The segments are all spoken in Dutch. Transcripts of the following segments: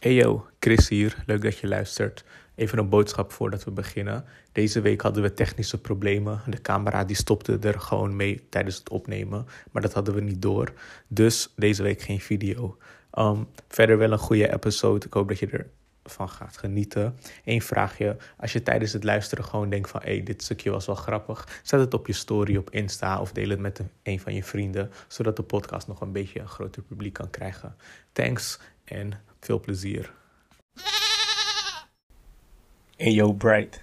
Hey yo, Chris hier. Leuk dat je luistert. Even een boodschap voordat we beginnen. Deze week hadden we technische problemen. De camera die stopte er gewoon mee tijdens het opnemen. Maar dat hadden we niet door. Dus deze week geen video. Um, verder wel een goede episode. Ik hoop dat je ervan gaat genieten. Eén vraagje. Als je tijdens het luisteren gewoon denkt van... hey, dit stukje was wel grappig. Zet het op je story op Insta of deel het met een van je vrienden. Zodat de podcast nog een beetje een groter publiek kan krijgen. Thanks en veel plezier. Hey yo, Bright.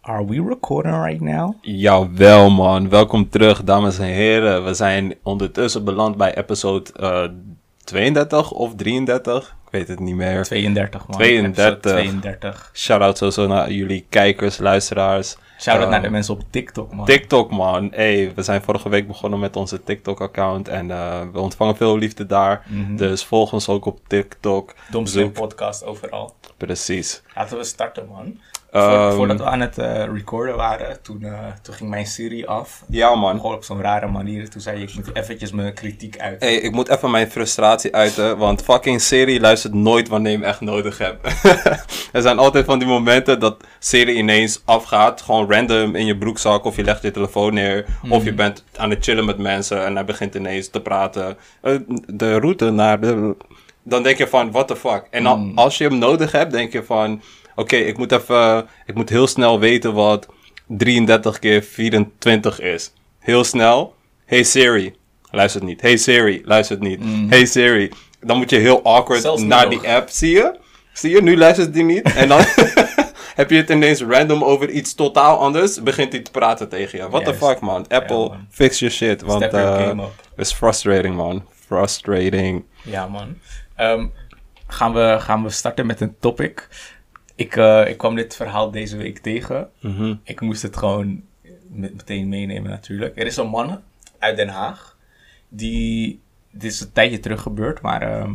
Are we recording right now? Jawel man, welkom terug dames en heren. We zijn ondertussen beland bij episode uh, 32 of 33. Ik weet het niet meer. 32 man. 32. 32. Shout-out sowieso naar jullie kijkers, luisteraars. Shout-out Uh, naar de mensen op TikTok man. TikTok man, hey, we zijn vorige week begonnen met onze TikTok-account en uh, we ontvangen veel liefde daar. Mhm. Dus volg ons ook op TikTok. Domslim podcast overal. Precies. Laten we starten man. Ehm, Voor- voordat we aan het eh, recorden waren, toen, eh, toen ging mijn Siri af. Ja man. Gewoon op zo'n rare manier. Toen zei je, ik moet eventjes mijn kritiek uit. Hey, ik moet even mijn frustratie uiten, want fucking Siri luistert nooit wanneer je hem echt nodig hebt. er zijn altijd van die momenten dat Siri ineens afgaat, gewoon random in je broekzak of je legt je telefoon neer of je bent aan het chillen met mensen en hij begint ineens te praten. Eh, de route naar de... Dan denk je van, what the fuck? En dan, als je hem nodig hebt, denk je van, oké, ik moet even, ik moet heel snel weten wat 33 keer 24 is. Heel snel. Hey Siri, luistert niet. Hey Siri, luistert niet. Hey Siri. Dan moet je heel awkward Zelfs naar nog. die app, zie je? Zie je, nu luistert die niet. En dan heb je het ineens random over iets totaal anders. Begint hij te praten tegen je. What the fuck, man. Apple, Ja, man. fix your shit. Want your eh it's frustrating, man. Frustrating. Ja, man. Ehm, gaan, we, gaan we starten met een topic. Ik, eh, ik kwam dit verhaal deze week tegen. Mhm. Ik moest het gewoon met, meteen meenemen natuurlijk. Er is een man uit Den Haag. Die, dit is een tijdje terug gebeurd, maar ehm,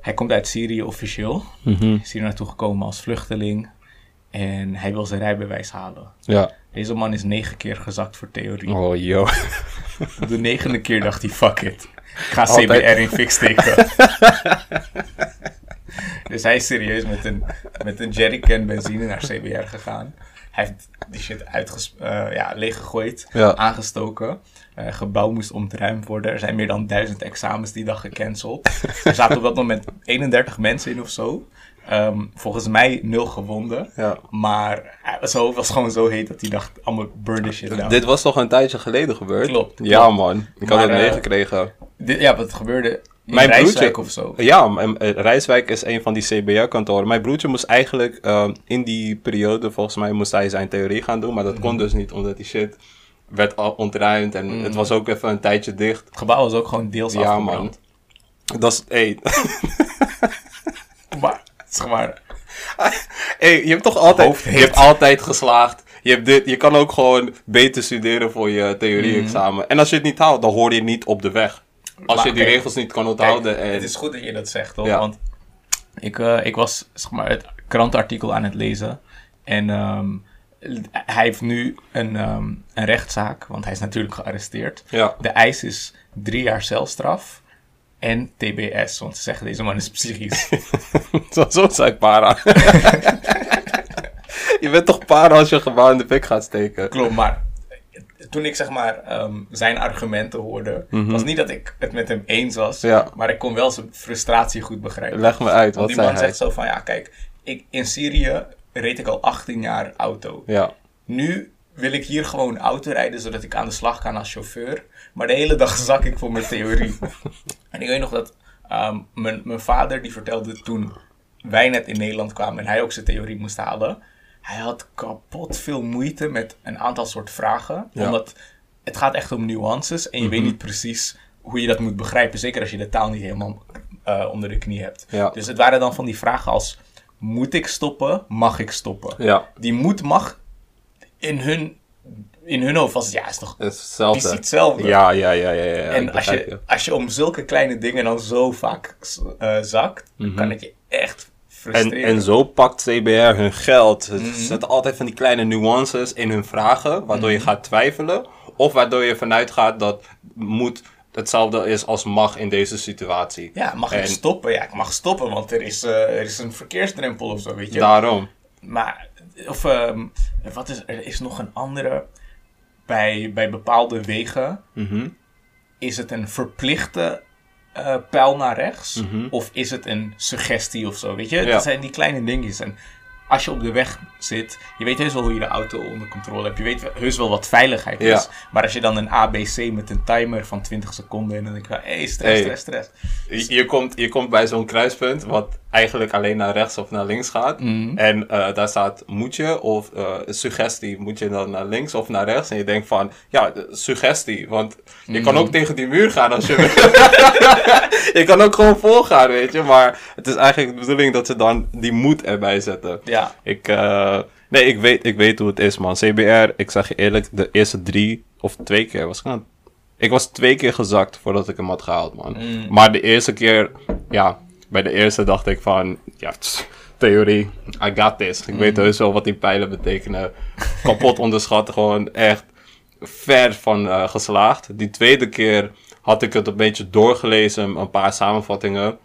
hij komt uit Syrië officieel. Mhm. Is hier naartoe gekomen als vluchteling. En hij wil zijn rijbewijs halen. Ja. Deze man is negen keer gezakt voor theorie. Oh. Op de negende keer dacht hij, fuck it. Ik ga. CBR in fix steken. dus hij is serieus met een, met een jerrycan benzine naar CBR gegaan. Hij heeft die shit uitges eh, ja, leeggegooid, Ja. aangestoken. Eh gebouw moest ontruimd worden. Er zijn meer dan duizend examens die dag gecanceld. er zaten op dat moment 31 mensen in of zo. Ehm, volgens mij nul gewonden. Ja. Maar was, zo, was gewoon zo heet dat hij dacht, allemaal burn this shit down. Dit was toch een tijdje geleden gebeurd? Klopt, Ja, man. Ik had het eh, meegekregen. Dit- ja, wat gebeurde Mijn Rijswijk broertje- of zo. Ja, eh, Rijswijk is een van die CBR-kantoren. Mijn broertje moest eigenlijk eh, in die periode, volgens mij, moest hij zijn theorie gaan doen. Maar dat Mhm. kon dus niet, omdat die shit werd ontruimd. En Mhm. het was ook even een tijdje dicht. Het gebouw was ook gewoon deels Ja, afgebrand. Dat is, hey. Maar, zeg maar, hey, je hebt toch altijd, je hebt altijd geslaagd. Je, hebt dit, je kan ook gewoon beter studeren voor je theorie-examen. En als je het niet haalt, dan hoor je niet op de weg. Als Maar je die regels niet kan kijk, onthouden. en, het is goed dat je dat zegt, toch? Ja. Want ik, eh, ik was, zeg maar, het krantenartikel aan het lezen. En ehm, hij heeft nu een, ehm, een rechtszaak, want hij is natuurlijk gearresteerd. ja. De eis is drie jaar celstraf en TBS, want ze zeggen deze man is psychisch. Zo, zo zijn para. je bent toch para als je een gebouw in de fik gaat steken? Klopt, maar toen ik zeg maar ehm, zijn argumenten hoorde, was niet dat ik het met hem eens was, Mhm. Ja. maar ik kon wel zijn frustratie goed begrijpen. Leg me uit, Want wat die man hij? zegt zo van, ja kijk, ik, in Syrië reed ik al 18 jaar auto. Ja, Nu wil ik hier gewoon auto rijden, zodat ik aan de slag kan als chauffeur. Maar de hele dag zak ik voor mijn theorie. en ik weet nog dat ehm, mijn, mijn vader, die vertelde toen wij net in Nederland kwamen en hij ook zijn theorie moest halen. Hij had kapot veel moeite met een aantal soort vragen. Ja. Omdat het gaat echt om nuances en je Mhm. weet niet precies hoe je dat moet begrijpen. Zeker als je de taal niet helemaal eh, onder de knie hebt. Ja. Dus het waren dan van die vragen als, moet ik stoppen? Mag ik stoppen? ja. die moet mag in hun, in hun hoofd was ja, is toch Het is hetzelfde. precies hetzelfde. Ja, ja, ja, ja. ja, en als je, als je om zulke kleine dingen dan zo vaak eh, zakt, kan het je echt En, en zo pakt CBR hun geld. Ze Mhm. zetten altijd van die kleine nuances in hun vragen, waardoor je gaat twijfelen. Of waardoor je vanuit gaat dat moet hetzelfde is als mag in deze situatie. Ja, mag ik En- stoppen? Ja, ik mag stoppen, want er is, eh, er is een verkeersdrempel of zo, weet je. Daarom. Maar, of, ehm, wat is, er is nog een andere. Bij, bij bepaalde wegen Mhm. is het een verplichte eh, pijl naar rechts? Mhm. Of is het een suggestie of zo? Weet je, Ja. dat zijn die kleine dingetjes. En als je op de weg zit, je weet heus wel hoe je de auto onder controle hebt. Je weet heus wel wat veiligheid Ja. is. Maar als je dan een ABC met een timer van 20 seconden en dan denk je, hé, hey, stress, Hey. stress, stress. Je, je komt, je komt bij zo'n kruispunt wat eigenlijk alleen naar rechts of naar links gaat. Mhm. En eh, daar staat moet je of eh, suggestie, moet je dan naar links of naar rechts? En je denkt van, ja, de- suggestie. Want je kan ook tegen die muur gaan als je wil. je kan ook gewoon volgaan, weet je. Maar het is eigenlijk de bedoeling dat ze dan die moed erbij zetten. Ja, Ik, eh, nee, ik weet, ik weet hoe het is, man. CBR, ik zeg je eerlijk, de eerste drie of twee keer was ik aan Ik was twee keer gezakt voordat ik hem had gehaald, man. Mm. Maar de eerste keer, ja, bij de eerste dacht ik van, ja, tss, theorie, I got this. Ik weet heus wel wat die pijlen betekenen. Kapot onderschat, gewoon echt ver van eh, geslaagd. Die tweede keer had ik het een beetje doorgelezen, een paar samenvattingen.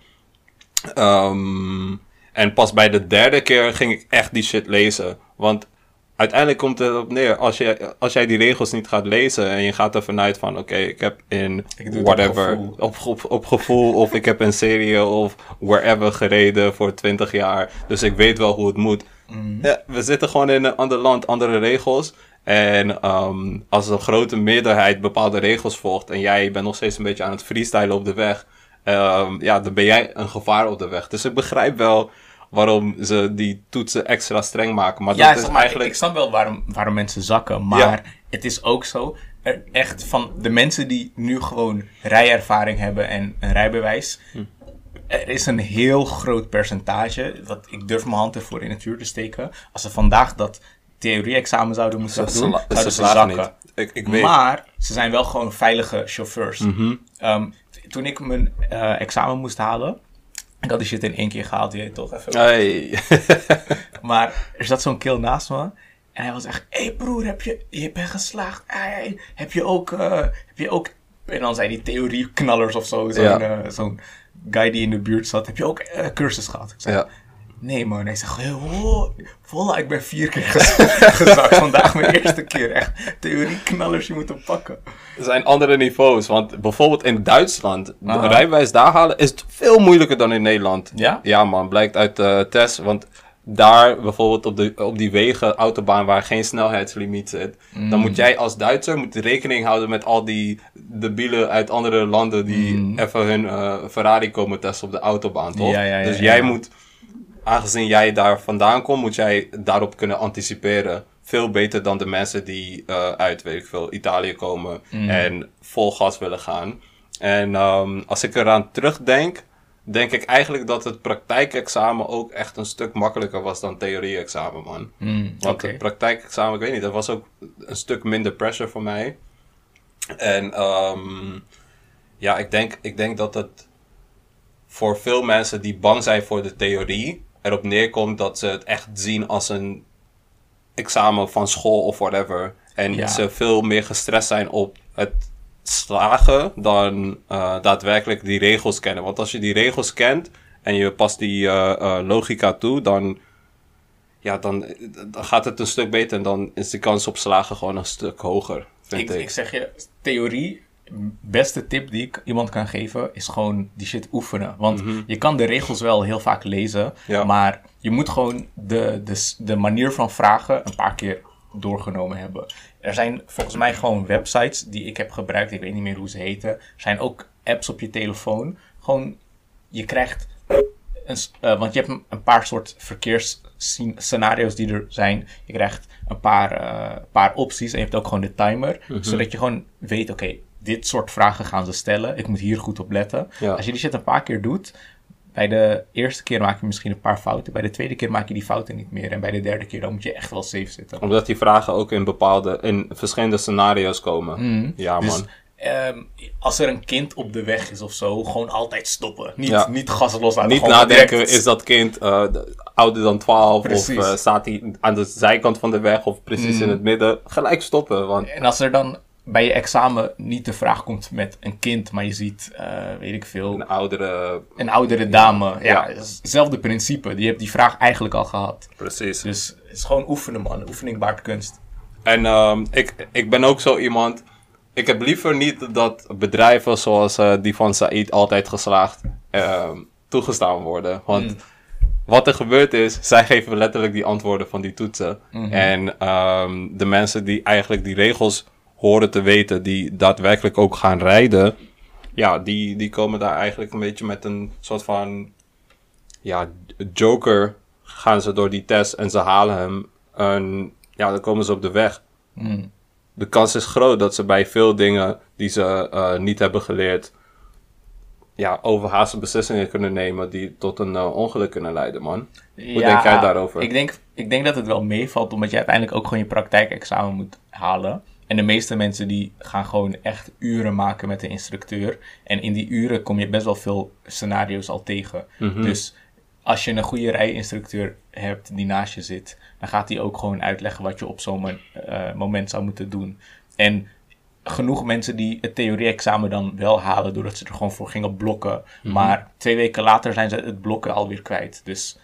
Ehm, en pas bij de derde keer ging ik echt die shit lezen. Want uiteindelijk komt het op neer, als, je, als jij die regels niet gaat lezen en je gaat ervan uit van, oké, ik heb in Ik het op whatever, gevoel. op, op, op gevoel, of ik heb in serie of wherever gereden voor 20 jaar, dus ik weet wel hoe het moet. Ja, we zitten gewoon in een ander land, andere regels. En ehm, als een grote meerderheid bepaalde regels volgt en jij bent nog steeds een beetje aan het freestylen op de weg, ehm, ja, dan ben jij een gevaar op de weg. Dus ik begrijp wel waarom ze die toetsen extra streng maken. Maar ja dat is maar, eigenlijk. ik snap wel waarom, waarom mensen zakken. Maar Ja. het is ook zo, er echt van de mensen die nu gewoon rijervaring hebben en een rijbewijs. Hm. Er is een heel groot percentage, wat ik durf mijn hand ervoor in het vuur te steken. Als ze vandaag dat theorie-examen zouden moeten doen, ze zouden ze zakken. niet. Ik, ik weet. Maar ze zijn wel gewoon veilige chauffeurs. Mhm. Ehm, toen ik mijn eh, examen moest halen, ik had die shit in één keer gehaald, je toch even. Hey. Maar er zat zo'n kill naast me. En hij was echt, hé hey broer, heb je, je bent geslaagd. Hey, heb je ook, eh, heb je ook... En dan zei die theorieknallers of zo. Zo'n Ja. eh, guy die in de buurt zat. Heb je ook eh, cursus gehad? Ik zei, ja. Nee man. Hij zegt, oh, voila, ik ben vier keer gez- gezakt. Vandaag mijn eerste keer. Echt, theorieknallers, je moet hem pakken. Er zijn andere niveaus. Want bijvoorbeeld in Duitsland, Aha. rijbewijs daar halen is het veel moeilijker dan in Nederland. Ja? Ja, man, blijkt uit de test. Want daar bijvoorbeeld op, de, op die wegen, autobaan waar geen snelheidslimiet zit, Mm. dan moet jij als Duitser moet rekening houden met al die debielen uit andere landen die Mm. even hun eh, Ferrari komen testen op de autobaan, toch? Ja, ja, ja, dus jij moet, aangezien jij daar vandaan komt, moet jij daarop kunnen anticiperen. Veel beter dan de mensen die eh, uit, weet ik veel, Italië komen Mm. en vol gas willen gaan. En ehm, als ik eraan terugdenk, denk ik eigenlijk dat het praktijkexamen ook echt een stuk makkelijker was dan theorie-examen, man. Mm, Want het praktijkexamen, ik weet niet, dat was ook een stuk minder pressure voor mij. En ehm, ja, ik denk, ik denk dat het voor veel mensen die bang zijn voor de theorie, erop neerkomt dat ze het echt zien als een examen van school of whatever. En Ja. ze veel meer gestrest zijn op het slagen dan eh, daadwerkelijk die regels kennen. Want als je die regels kent en je past die eh, eh, logica toe, dan, ja, dan, dan gaat het een stuk beter. En dan is de kans op slagen gewoon een stuk hoger, vind Ik, ik. ik zeg je, theorie, beste tip die ik iemand kan geven, is gewoon die shit oefenen. Want je kan de regels wel heel vaak lezen, Mhm. Ja. maar je moet gewoon de, de, de manier van vragen een paar keer doorgenomen hebben. Er zijn volgens mij gewoon websites die ik heb gebruikt, ik weet niet meer hoe ze heten. Er zijn ook apps op je telefoon. Gewoon, je krijgt een, eh, want je hebt een, paar soort verkeersscenario's die er zijn. Je krijgt een paar, eh, paar opties en je hebt ook gewoon de timer. Mhm. Zodat je gewoon weet, oké, dit soort vragen gaan ze stellen. Ik moet hier goed op letten. Ja. Als je die shit een paar keer doet, bij de eerste keer maak je misschien een paar fouten. Bij de tweede keer maak je die fouten niet meer. En bij de derde keer dan moet je echt wel safe zitten. Omdat die vragen ook in bepaalde, in verschillende scenario's komen. Mhm. Ja, man. Ehm, als er een kind op de weg is of zo, gewoon altijd stoppen. Niet, Ja. niet gas loslaten. Niet nadenken, direct- is dat kind eh, de- ouder dan 12 Precies. of eh, staat hij aan de zijkant van de weg of precies Mm. in het midden? Gelijk stoppen, want En als er dan bij je examen niet de vraag komt met een kind, maar je ziet, eh, weet ik veel, Een oudere... een oudere dame. Ja, hetzelfde principe. Die hebt die vraag eigenlijk al gehad. Precies. Dus het is gewoon oefenen, man. Oefening baart kunst. En ehm, ik, ik ben ook zo iemand. Ik heb liever niet dat bedrijven zoals eh, die van Said altijd geslaagd ehm, toegestaan worden. Want Mm. wat er gebeurt is, zij geven letterlijk die antwoorden van die toetsen. Mhm. En ehm, de mensen die eigenlijk die regels horen te weten, die daadwerkelijk ook gaan rijden, ja, die, die komen daar eigenlijk een beetje met een soort van ja, joker. Gaan ze door die test en ze halen hem. En ja, dan komen ze op de weg Mm. de kans is groot dat ze bij veel dingen die ze eh, niet hebben geleerd, ja, overhaaste beslissingen kunnen nemen die tot een eh, ongeluk kunnen leiden, man. Hoe denk jij daarover? Ik denk, ik denk dat het wel meevalt, omdat je uiteindelijk ook gewoon je praktijkexamen moet halen. En de meeste mensen die gaan gewoon echt uren maken met de instructeur. En in die uren kom je best wel veel scenario's al tegen. Mhm. Dus als je een goede rijinstructeur hebt die naast je zit, dan gaat hij ook gewoon uitleggen wat je op zo'n eh, moment zou moeten doen. En genoeg mensen die het theorie-examen dan wel halen doordat ze er gewoon voor gingen blokken. Mhm. Maar twee weken later zijn ze het blokken alweer kwijt. Dus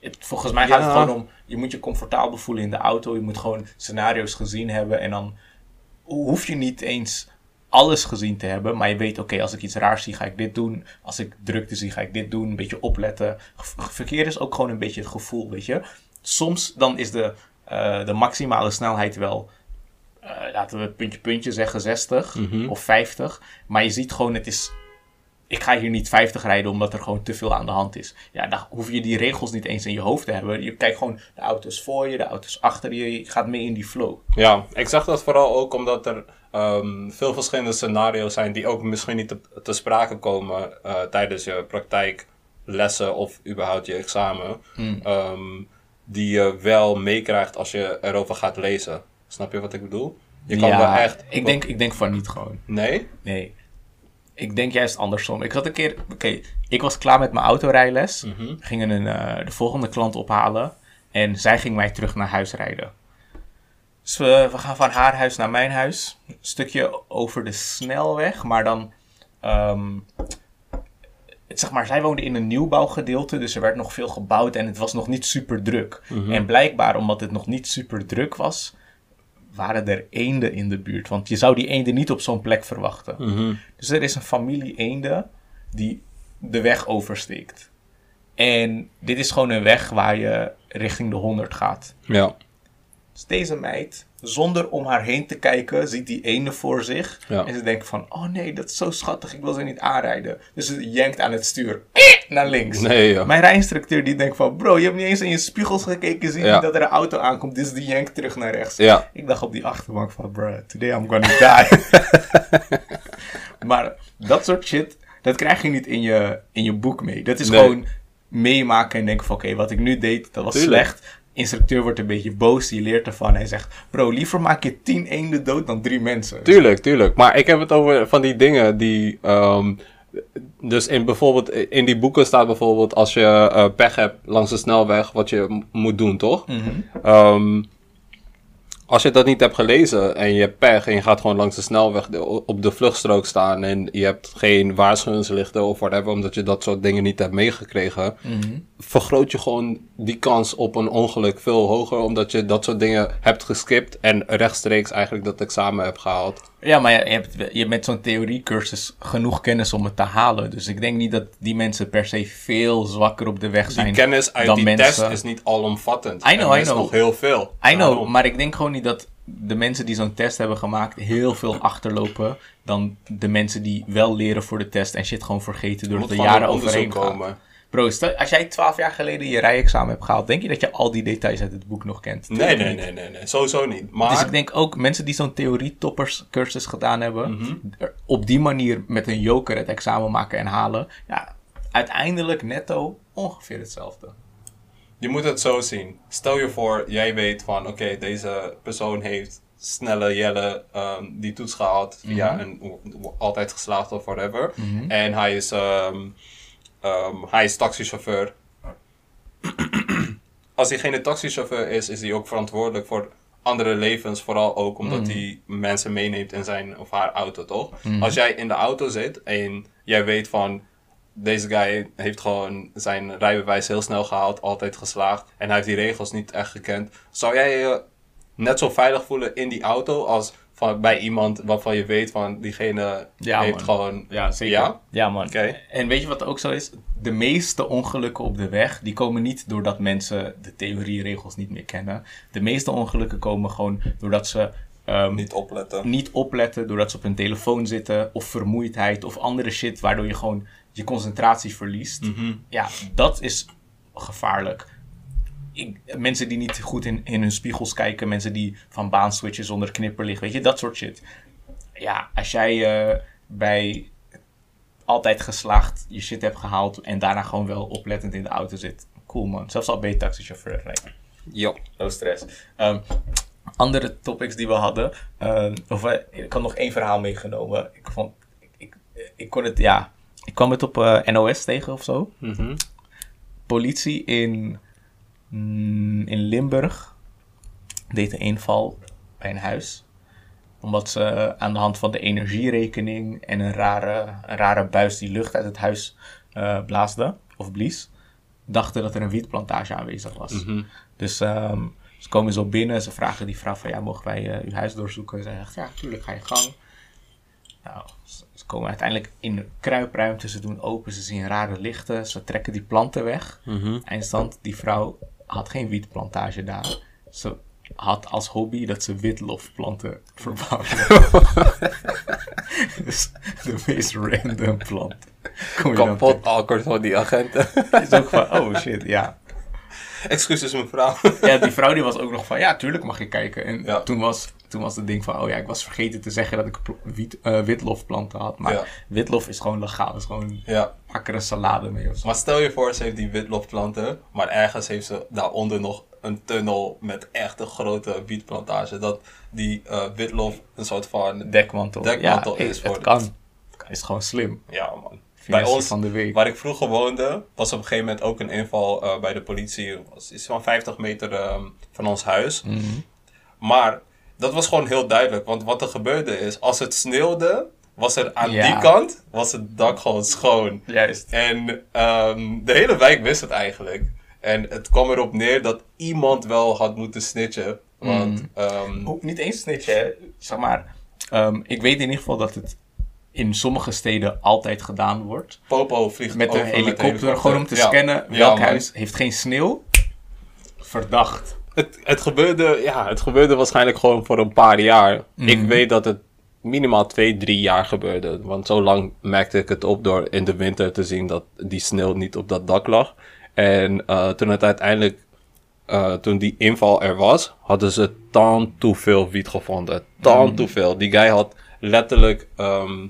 het- volgens mij gaat het gewoon om, je moet je comfortabel voelen in de auto. Je moet gewoon scenario's gezien hebben en dan hoef je niet eens alles gezien te hebben, maar je weet, oké, als ik iets raars zie, ga ik dit doen. Als ik drukte zie, ga ik dit doen. Een beetje opletten. Verkeer is ook gewoon een beetje het gevoel, weet je. Soms dan is de, eh, de maximale snelheid wel, eh, laten we puntje puntje zeggen, 60 Mhm. of 50. Maar je ziet gewoon, het is... Ik ga hier niet 50 rijden omdat er gewoon te veel aan de hand is. Ja, dan hoef je die regels niet eens in je hoofd te hebben. Je kijkt gewoon de auto's voor je, de auto's achter je. Je gaat mee in die flow. Ja, ik zeg dat vooral ook omdat er ehm, veel verschillende scenario's zijn die ook misschien niet te, te sprake komen eh, tijdens je praktijklessen of überhaupt je examen. Hmm. ehm, die je wel meekrijgt als je erover gaat lezen. Snap je wat ik bedoel? Je kan ja, wel echt. Ik denk, ik denk van niet gewoon. Nee? Nee. Ik denk juist andersom. Ik had een keer... Oké, ik was klaar met mijn autorijles. Mhm. We gingen een, eh, de volgende klant ophalen. En zij ging mij terug naar huis rijden. Dus we, we gaan van haar huis naar mijn huis. Een stukje over de snelweg. Maar dan... ehm, het, zeg maar, zij woonde in een nieuwbouwgedeelte. Dus er werd nog veel gebouwd. En het was nog niet super druk. En blijkbaar, omdat het nog niet super druk was... waren er eenden in de buurt. Want je zou die eenden niet op zo'n plek verwachten. Mhm. Dus er is een familie eenden die de weg oversteekt. En dit is gewoon een weg waar je richting de 100 gaat. Ja. Dus deze meid, zonder om haar heen te kijken, ziet die eenden voor zich. Ja. En ze denkt van, oh nee, dat is zo schattig, ik wil ze niet aanrijden. Dus ze jenkt aan het stuur, naar links. Nee, ja. Mijn rijinstructeur die denkt van, bro, je hebt niet eens in je spiegels gekeken, zie je Ja. dat er een auto aankomt, dus die jenkt terug naar rechts. Ik dacht op die achterbank van, bro, today I'm gonna die. maar dat soort shit, dat krijg je niet in je, in je boek mee. Dat is Nee. gewoon meemaken en denken van, oké, wat ik nu deed, dat was Tuurlijk. slecht. Instructeur wordt een beetje boos, die leert ervan. Hij zegt, bro, liever maak je tien eenden dood dan drie mensen. Tuurlijk, tuurlijk. Maar ik heb het over van die dingen die. ehm, dus in bijvoorbeeld in die boeken staat bijvoorbeeld als je eh, pech hebt langs de snelweg, wat je moet doen, toch? Mhm. Ehm, als je dat niet hebt gelezen en je hebt pech en je gaat gewoon langs de snelweg op de vluchtstrook staan en je hebt geen waarschuwingslichten of whatever, omdat je dat soort dingen niet hebt meegekregen, Mhm. vergroot je gewoon die kans op een ongeluk veel hoger, omdat je dat soort dingen hebt geskipt en rechtstreeks eigenlijk dat examen hebt gehaald. Ja, maar je, hebt, je hebt met zo'n theoriecursus genoeg kennis om het te halen. Dus ik denk niet dat die mensen per se veel zwakker op de weg zijn Die kennis uit dan die mensen. test is niet alomvattend. I know, Er I is know. nog heel veel. I know, maar ik denk gewoon niet dat de mensen die zo'n test hebben gemaakt heel veel achterlopen dan de mensen die wel leren voor de test en shit gewoon vergeten door de jaren overheen gaan. Bro, stel- als jij twaalf jaar geleden je rijexamen hebt gehaald, denk je dat je al die details uit het boek nog kent? Nee, nee, nee, nee, nee, sowieso niet. Maar Dus ik denk ook mensen die zo'n theorie-toppers-cursus gedaan hebben, Mhm. op die manier met een joker het examen maken en halen, ja, uiteindelijk netto ongeveer hetzelfde. je moet het zo zien. Stel je voor, jij weet van, oké, deze persoon heeft snelle Jelle ehm, die toets gehaald via Mhm. een altijd geslaagd of whatever. En hij is, ehm, ehm, hij is taxichauffeur. Als hij geen taxichauffeur is, is hij ook verantwoordelijk voor andere levens, vooral ook omdat Mhm. hij mensen meeneemt in zijn of haar auto, toch? Mhm. Als jij in de auto zit en jij weet van deze guy heeft gewoon zijn rijbewijs heel snel gehaald, altijd geslaagd en hij heeft die regels niet echt gekend, zou jij je net zo veilig voelen in die auto als van, bij iemand waarvan je weet van diegene Ja, heeft man. gewoon. Ja, zeker. Ja? Ja, man. Oké. En weet je wat ook zo is? De meeste ongelukken op de weg, die komen niet doordat mensen de theorieregels niet meer kennen. De meeste ongelukken komen gewoon doordat ze ehm, Niet opletten. niet opletten, doordat ze op hun telefoon zitten, of vermoeidheid, of andere shit, waardoor je gewoon je concentratie verliest. Mhm. Ja, dat is gevaarlijk. Ik, mensen die niet goed in, in hun spiegels kijken, mensen die van baan switchen zonder knipperlicht, weet je, dat soort shit. Ja, als jij eh, bij altijd geslaagd je shit hebt gehaald en daarna gewoon wel oplettend in de auto zit, cool man. Zelfs al ben je taxichauffeur. Nee. Jo. No stress. Ehm, andere topics die we hadden. ehm, of, ik had nog één verhaal meegenomen. Ik, vond, ik, ik, ik kon het, ja. Ik kwam het op eh, NOS tegen of zo. Mhm. Politie in, mm, in Limburg deed een inval bij een huis. Omdat ze aan de hand van de energierekening en een rare, een rare buis die lucht uit het huis eh blaasde, of blies, dachten dat er een wietplantage aanwezig was. Mhm. Dus ehm, ze komen zo binnen, ze vragen die vrouw van ja, mogen wij eh, uw huis doorzoeken? Zij zegt ja, tuurlijk, ga je gang. Nou, ze ze komen uiteindelijk in de kruipruimte, ze doen open, ze zien rare lichten, ze trekken die planten weg. Mhm. Eindstand, die vrouw had geen wietplantage daar. Ze had als hobby dat ze witlofplanten verbouwde. dus de meest random plant. Kom je dan Kapot awkward van die agenten. is ook van, oh shit, ja. Excuses mevrouw. Ja, die vrouw die was ook nog van, ja, tuurlijk mag je kijken. En Ja. toen, was, toen was het ding van, oh ja, ik was vergeten te zeggen dat ik wiet, eh, witlofplanten had. Maar Ja. witlof is gewoon legaal. is gewoon, ja. pak er een salade mee of zo. Maar stel je voor, ze heeft die witlofplanten, maar ergens heeft ze daaronder nog een tunnel met echt een grote wietplantage. Dat die eh, witlof een soort van... Dekmantel. Dekmantel ja, is het voor de- kan. Is gewoon slim. Ja man. Bij ons, van de week. waar ik vroeger woonde, was op een gegeven moment ook een inval eh, bij de politie. was iets van 50 meter ehm, van ons huis. Mhm. Maar dat was gewoon heel duidelijk. Want wat er gebeurde is, als het sneeuwde, was er aan Ja. die kant was het dak gewoon schoon. Juist. En ehm, de hele wijk wist het eigenlijk. En het kwam erop neer dat iemand wel had moeten snitchen. Want Mm. ehm, Niet eens snitchen, zeg maar. ehm, ik weet in ieder geval dat het in sommige steden altijd gedaan wordt. Popo vliegt Met een helikopter, helikopter. gewoon om te Ja. scannen welk huis heeft geen sneeuw. Verdacht. Het, het, gebeurde, ja, het gebeurde waarschijnlijk gewoon voor een paar jaar. Mhm. Ik weet dat het minimaal twee, drie jaar gebeurde. Want zo lang merkte ik het op door in de winter te zien dat die sneeuw niet op dat dak lag. En eh, toen het uiteindelijk, eh, toen die inval er was, hadden ze tan te veel wiet gevonden. Tan te veel. Die guy had letterlijk ehm,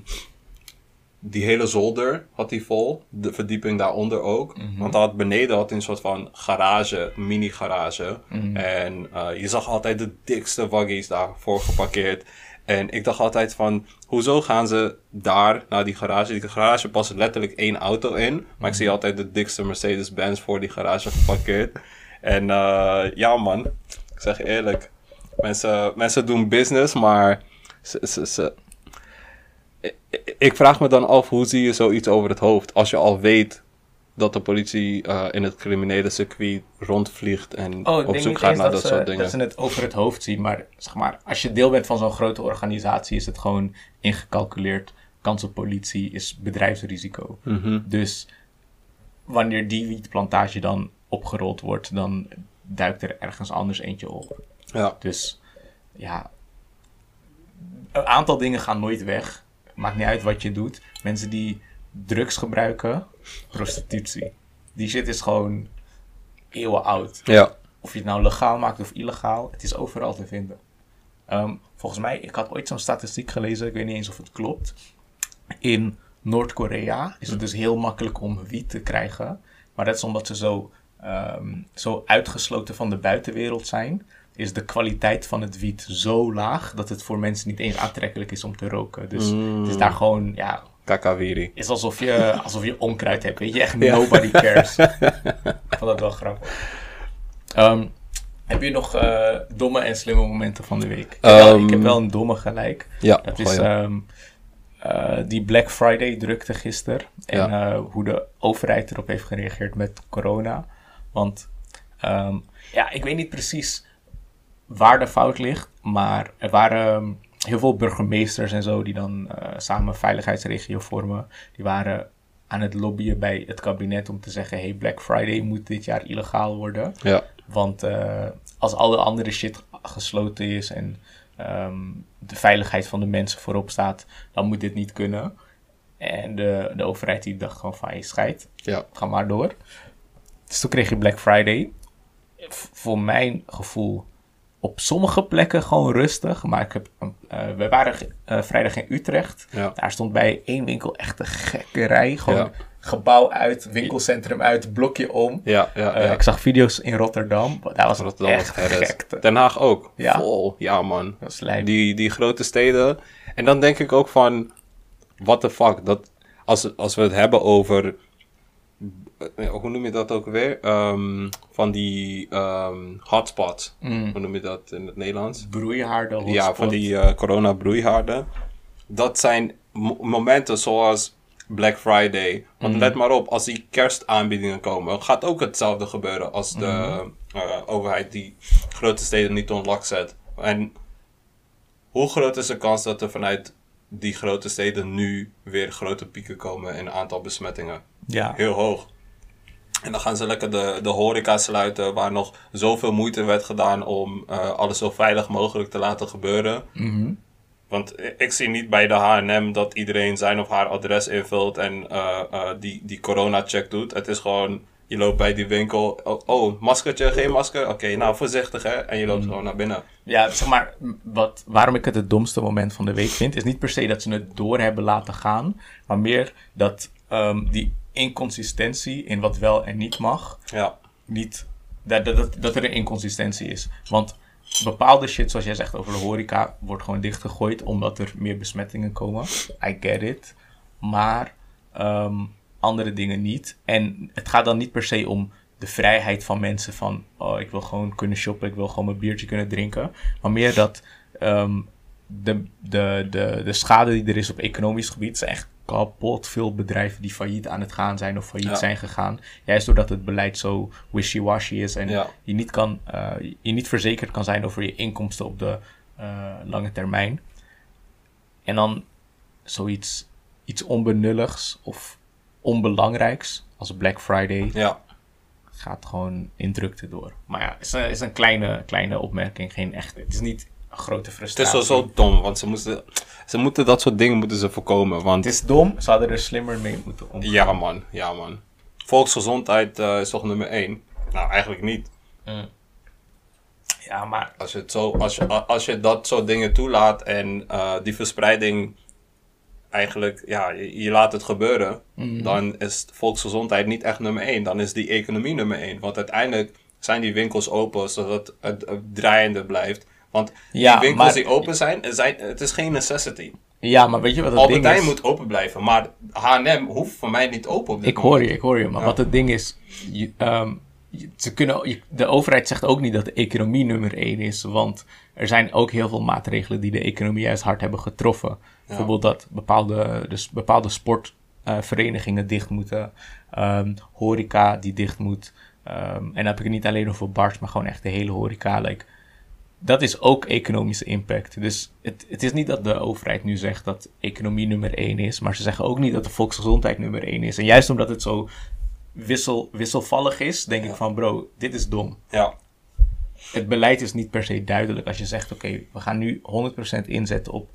die hele zolder had hij vol. De verdieping daaronder ook. Want hij had beneden had hij een soort van garage, mini garage. En eh, je zag altijd de dikste waggies daarvoor geparkeerd. En ik dacht altijd van, hoezo gaan ze daar naar die garage? Die garage past letterlijk één auto in. Maar ik zie altijd de dikste Mercedes-Benz voor die garage geparkeerd. En eh, ja man, ik zeg eerlijk. Mensen, mensen doen business, maar ze, ze, ze, ik- vraag me dan af, hoe zie je zoiets over het hoofd? Als je al weet dat de politie eh, in het criminele circuit rondvliegt en Oh, op zoek gaat naar dat, dat, ze, soort dingen. dat ze het over het hoofd zien. Maar, zeg maar als je deel bent van zo'n grote organisatie, is het gewoon ingecalculeerd. Kans op politie is bedrijfsrisico. Mhm. Dus wanneer die wietplantage dan opgerold wordt, dan duikt er ergens anders eentje op. Ja. Dus ja, een aantal dingen gaan nooit weg. Maakt niet uit wat je doet. Mensen die drugs gebruiken, prostitutie. Die shit is gewoon eeuwen oud. ja. Of je het nou legaal maakt of illegaal, het is overal te vinden. Ehm, volgens mij, ik had ooit zo'n statistiek gelezen, ik weet niet eens of het klopt. In Noord-Korea is het dus heel makkelijk om wiet te krijgen. Maar dat is omdat ze zo, ehm, zo uitgesloten van de buitenwereld zijn. Is de kwaliteit van het wiet zo laag dat het voor mensen niet eens aantrekkelijk is om te roken. Dus het is daar gewoon, ja, Kakawiri. is alsof je, alsof je onkruid hebt. Weet je, echt nobody cares. ik vond dat wel grappig. Ehm, Heb je nog eh, domme en slimme momenten van de week? Ik heb, wel, ik heb Ehm, wel een domme gelijk. Ja, Dat is ehm, eh, die Black Friday drukte gisteren. En eh, hoe de overheid erop heeft gereageerd met corona. Want ehm, ja, ik weet niet precies waar de fout ligt. Maar er waren ehm, heel veel burgemeesters en zo die dan eh, samen veiligheidsregio vormen. Die waren aan het lobbyen bij het kabinet om te zeggen... hey, Black Friday moet dit jaar illegaal worden. ja. Want eh, als al de andere shit gesloten is en ehm, de veiligheid van de mensen voorop staat, dan moet dit niet kunnen. En de, de overheid die dacht gewoon van, hey, scheid, ja. ga maar door. Dus toen kreeg je Black Friday. V- voor mijn gevoel op sommige plekken gewoon rustig. Maar ik heb, eh, we waren eh, vrijdag in Utrecht. Ja. Daar stond bij één winkel echt een gekke rij. Gewoon Ja. gebouw uit, winkelcentrum uit, blokje om. Ja, ja, ja. ik zag video's in Rotterdam. Daar was Rotterdam was echt herres. gek. Den Haag ook. Ja. Vol. Ja, man. Dat was lijp. Die, die grote steden. En dan denk ik ook van... What the fuck? Dat, als, als we het hebben over... eh, Hoe noem je dat ook weer? Ehm, van die ehm hotspots. Mm. Hoe noem je dat in het Nederlands? Broeihaarden, Ja, van die eh corona-broeihaarden. Dat zijn mo- momenten zoals Black Friday. Want let maar op, als die kerstaanbiedingen komen, gaat ook hetzelfde gebeuren als de eh, overheid die grote steden niet on lock zet. En hoe groot is de kans dat er vanuit die grote steden nu weer grote pieken komen in aantal besmettingen? Ja. Heel hoog. En dan gaan ze lekker de, de horeca sluiten, waar nog zoveel moeite werd gedaan om eh, alles zo veilig mogelijk te laten gebeuren. Mhm. Want ik zie niet bij de H&M dat iedereen zijn of haar adres invult en eh, eh, die, die corona-check doet. Het is gewoon, je loopt bij die winkel, oh, oh maskertje, geen masker? Oké, nou voorzichtig hè. En je loopt gewoon naar binnen. Ja, zeg maar, wat, waarom ik het het domste moment van de week vind, is niet per se dat ze het door hebben laten gaan, maar meer dat ehm, die inconsistentie in wat wel en niet mag, Ja, niet, dat, dat, dat, er een inconsistentie is. Want bepaalde shit, zoals jij zegt over de horeca, wordt gewoon dichtgegooid omdat er meer besmettingen komen. I get it. Maar ehm, andere dingen niet. En het gaat dan niet per se om de vrijheid van mensen van, oh, ik wil gewoon kunnen shoppen, ik wil gewoon mijn biertje kunnen drinken. Maar meer dat ehm, de, de, de, de schade die er is op economisch gebied zijn echt kapot veel bedrijven die failliet aan het gaan zijn of failliet Ja. zijn gegaan. Juist doordat het beleid zo wishy-washy is en Ja. je, niet kan, eh, je niet verzekerd kan zijn over je inkomsten op de eh, lange termijn. En dan zoiets iets onbenulligs of onbelangrijks als Black Friday ja. gaat gewoon in drukte door. Maar ja, het is een, is een kleine, kleine opmerking, geen echt. Het is niet grote Het is frustratie. zo, zo dom, want ze, moesten, ze moeten dat soort dingen moeten ze voorkomen. Want Het is dom, ze hadden er slimmer mee moeten omgaan. ja man, ja man. Volksgezondheid eh, is toch nummer één? Nou, eigenlijk niet. Ja, maar Als je, het zo, als je, als je dat soort dingen toelaat en eh, die verspreiding eigenlijk, ja, je, je laat het gebeuren, dan is volksgezondheid niet echt nummer één. Dan is die economie nummer één. Want uiteindelijk zijn die winkels open zodat het, het draaiende blijft. Want Ja, die winkels maar- die open zijn, het zijn, het is geen necessity. Ja, maar weet je wat het Albert ding is? moet open blijven, maar H&M hoeft voor mij niet open op dit Ik hoor moment. je, ik hoor je. Maar Ja. wat het ding is, je, ehm, ze kunnen, de overheid zegt ook niet dat de economie nummer één is. Want er zijn ook heel veel maatregelen die de economie juist hard hebben getroffen. Bijvoorbeeld dat bepaalde, dus bepaalde sportverenigingen dicht moeten. ehm, horeca die dicht moet. Ehm, en dan heb ik het niet alleen over bars, maar gewoon echt de hele horeca. Like, dat is ook economische impact. Dus het, het is niet dat de overheid nu zegt dat economie nummer één is, maar ze zeggen ook niet dat de volksgezondheid nummer één is. En juist omdat het zo wissel, wisselvallig is, denk ik van bro, dit is dom. Ja, Het beleid is niet per se duidelijk als je zegt oké, we gaan nu 100% inzetten op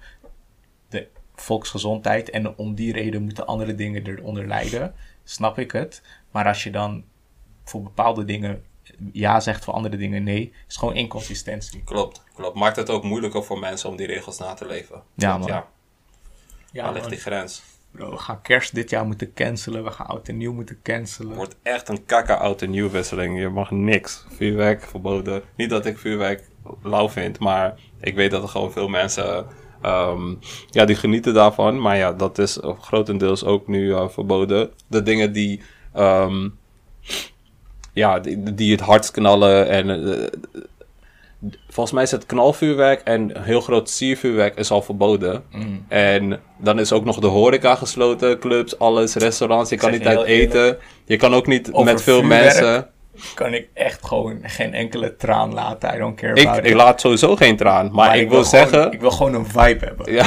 de volksgezondheid en om die reden moeten andere dingen eronder lijden, snap ik het. Maar als je dan voor bepaalde dingen ja zegt, voor andere dingen nee, is gewoon inconsistentie. klopt, klopt. Maakt het ook moeilijker voor mensen om die regels na te leven. Ja, man. ja, Ja, waar ligt die grens? Bro, we gaan kerst dit jaar moeten cancelen. We gaan oud en nieuw moeten cancelen. Het wordt echt een kakka oud en nieuw wisseling. Je mag niks. Vuurwerk verboden. Niet dat ik vuurwerk lauw vind, maar ik weet dat er gewoon veel mensen ehm, ja, die genieten daarvan. Maar ja, dat is grotendeels ook nu eh, verboden. De dingen die, ehm, ja, die, die het hardst knallen en eh, volgens mij is het knalvuurwerk en heel groot siervuurwerk is al verboden. Mm. En dan is ook nog de horeca gesloten, clubs, alles, restaurants. Je kan niet uit eten. Je kan ook niet Over met veel vuurwerk? mensen. Kan ik echt gewoon geen enkele traan laten. I don't care Ik, about ik it. laat sowieso geen traan. Maar, ik, wil gewoon- zeggen, ik wil gewoon een vibe hebben. Ja.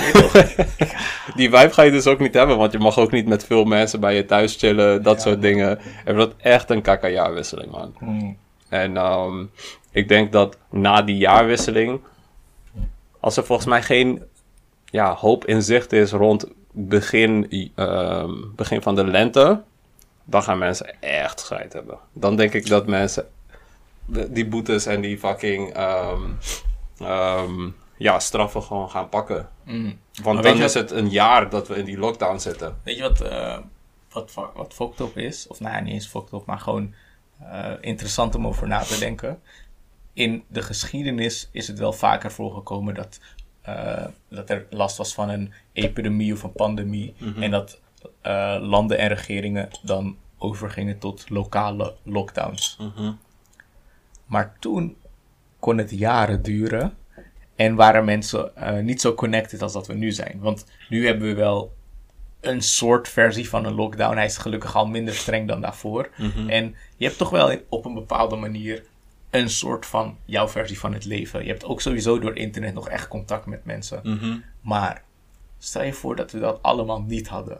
die vibe ga je dus ook niet hebben. Want je mag ook niet met veel mensen bij je thuis chillen. Dat Ja, soort man. dingen. Het wordt echt een kakka-jaarwisseling, man. Mm. En ehm, ik denk dat na die jaarwisseling, als er volgens mij geen ja, hoop in zicht is rond begin, ehm, begin van de lente, dan gaan mensen echt scheid hebben. Dan denk ik dat mensen die boetes en die fucking ehm, ehm, ja, straffen gewoon gaan pakken. Mm. Want Maar dan is het een jaar dat we in die lockdown zitten. Weet je wat, eh wat, wat fucked up is? Of nou ja, niet eens fucked up, maar gewoon eh, interessant om over na te denken. In de geschiedenis is het wel vaker voorgekomen dat, eh, dat er last was van een epidemie of een pandemie. En dat eh, landen en regeringen dan overgingen tot lokale lockdowns. Maar toen kon het jaren duren. En waren mensen eh, niet zo connected als dat we nu zijn. Want nu hebben we wel een soort versie van een lockdown. Hij is gelukkig al minder streng dan daarvoor. En je hebt toch wel op een bepaalde manier een soort van jouw versie van het leven. Je hebt ook sowieso door internet nog echt contact met mensen. Maar stel je voor dat we dat allemaal niet hadden.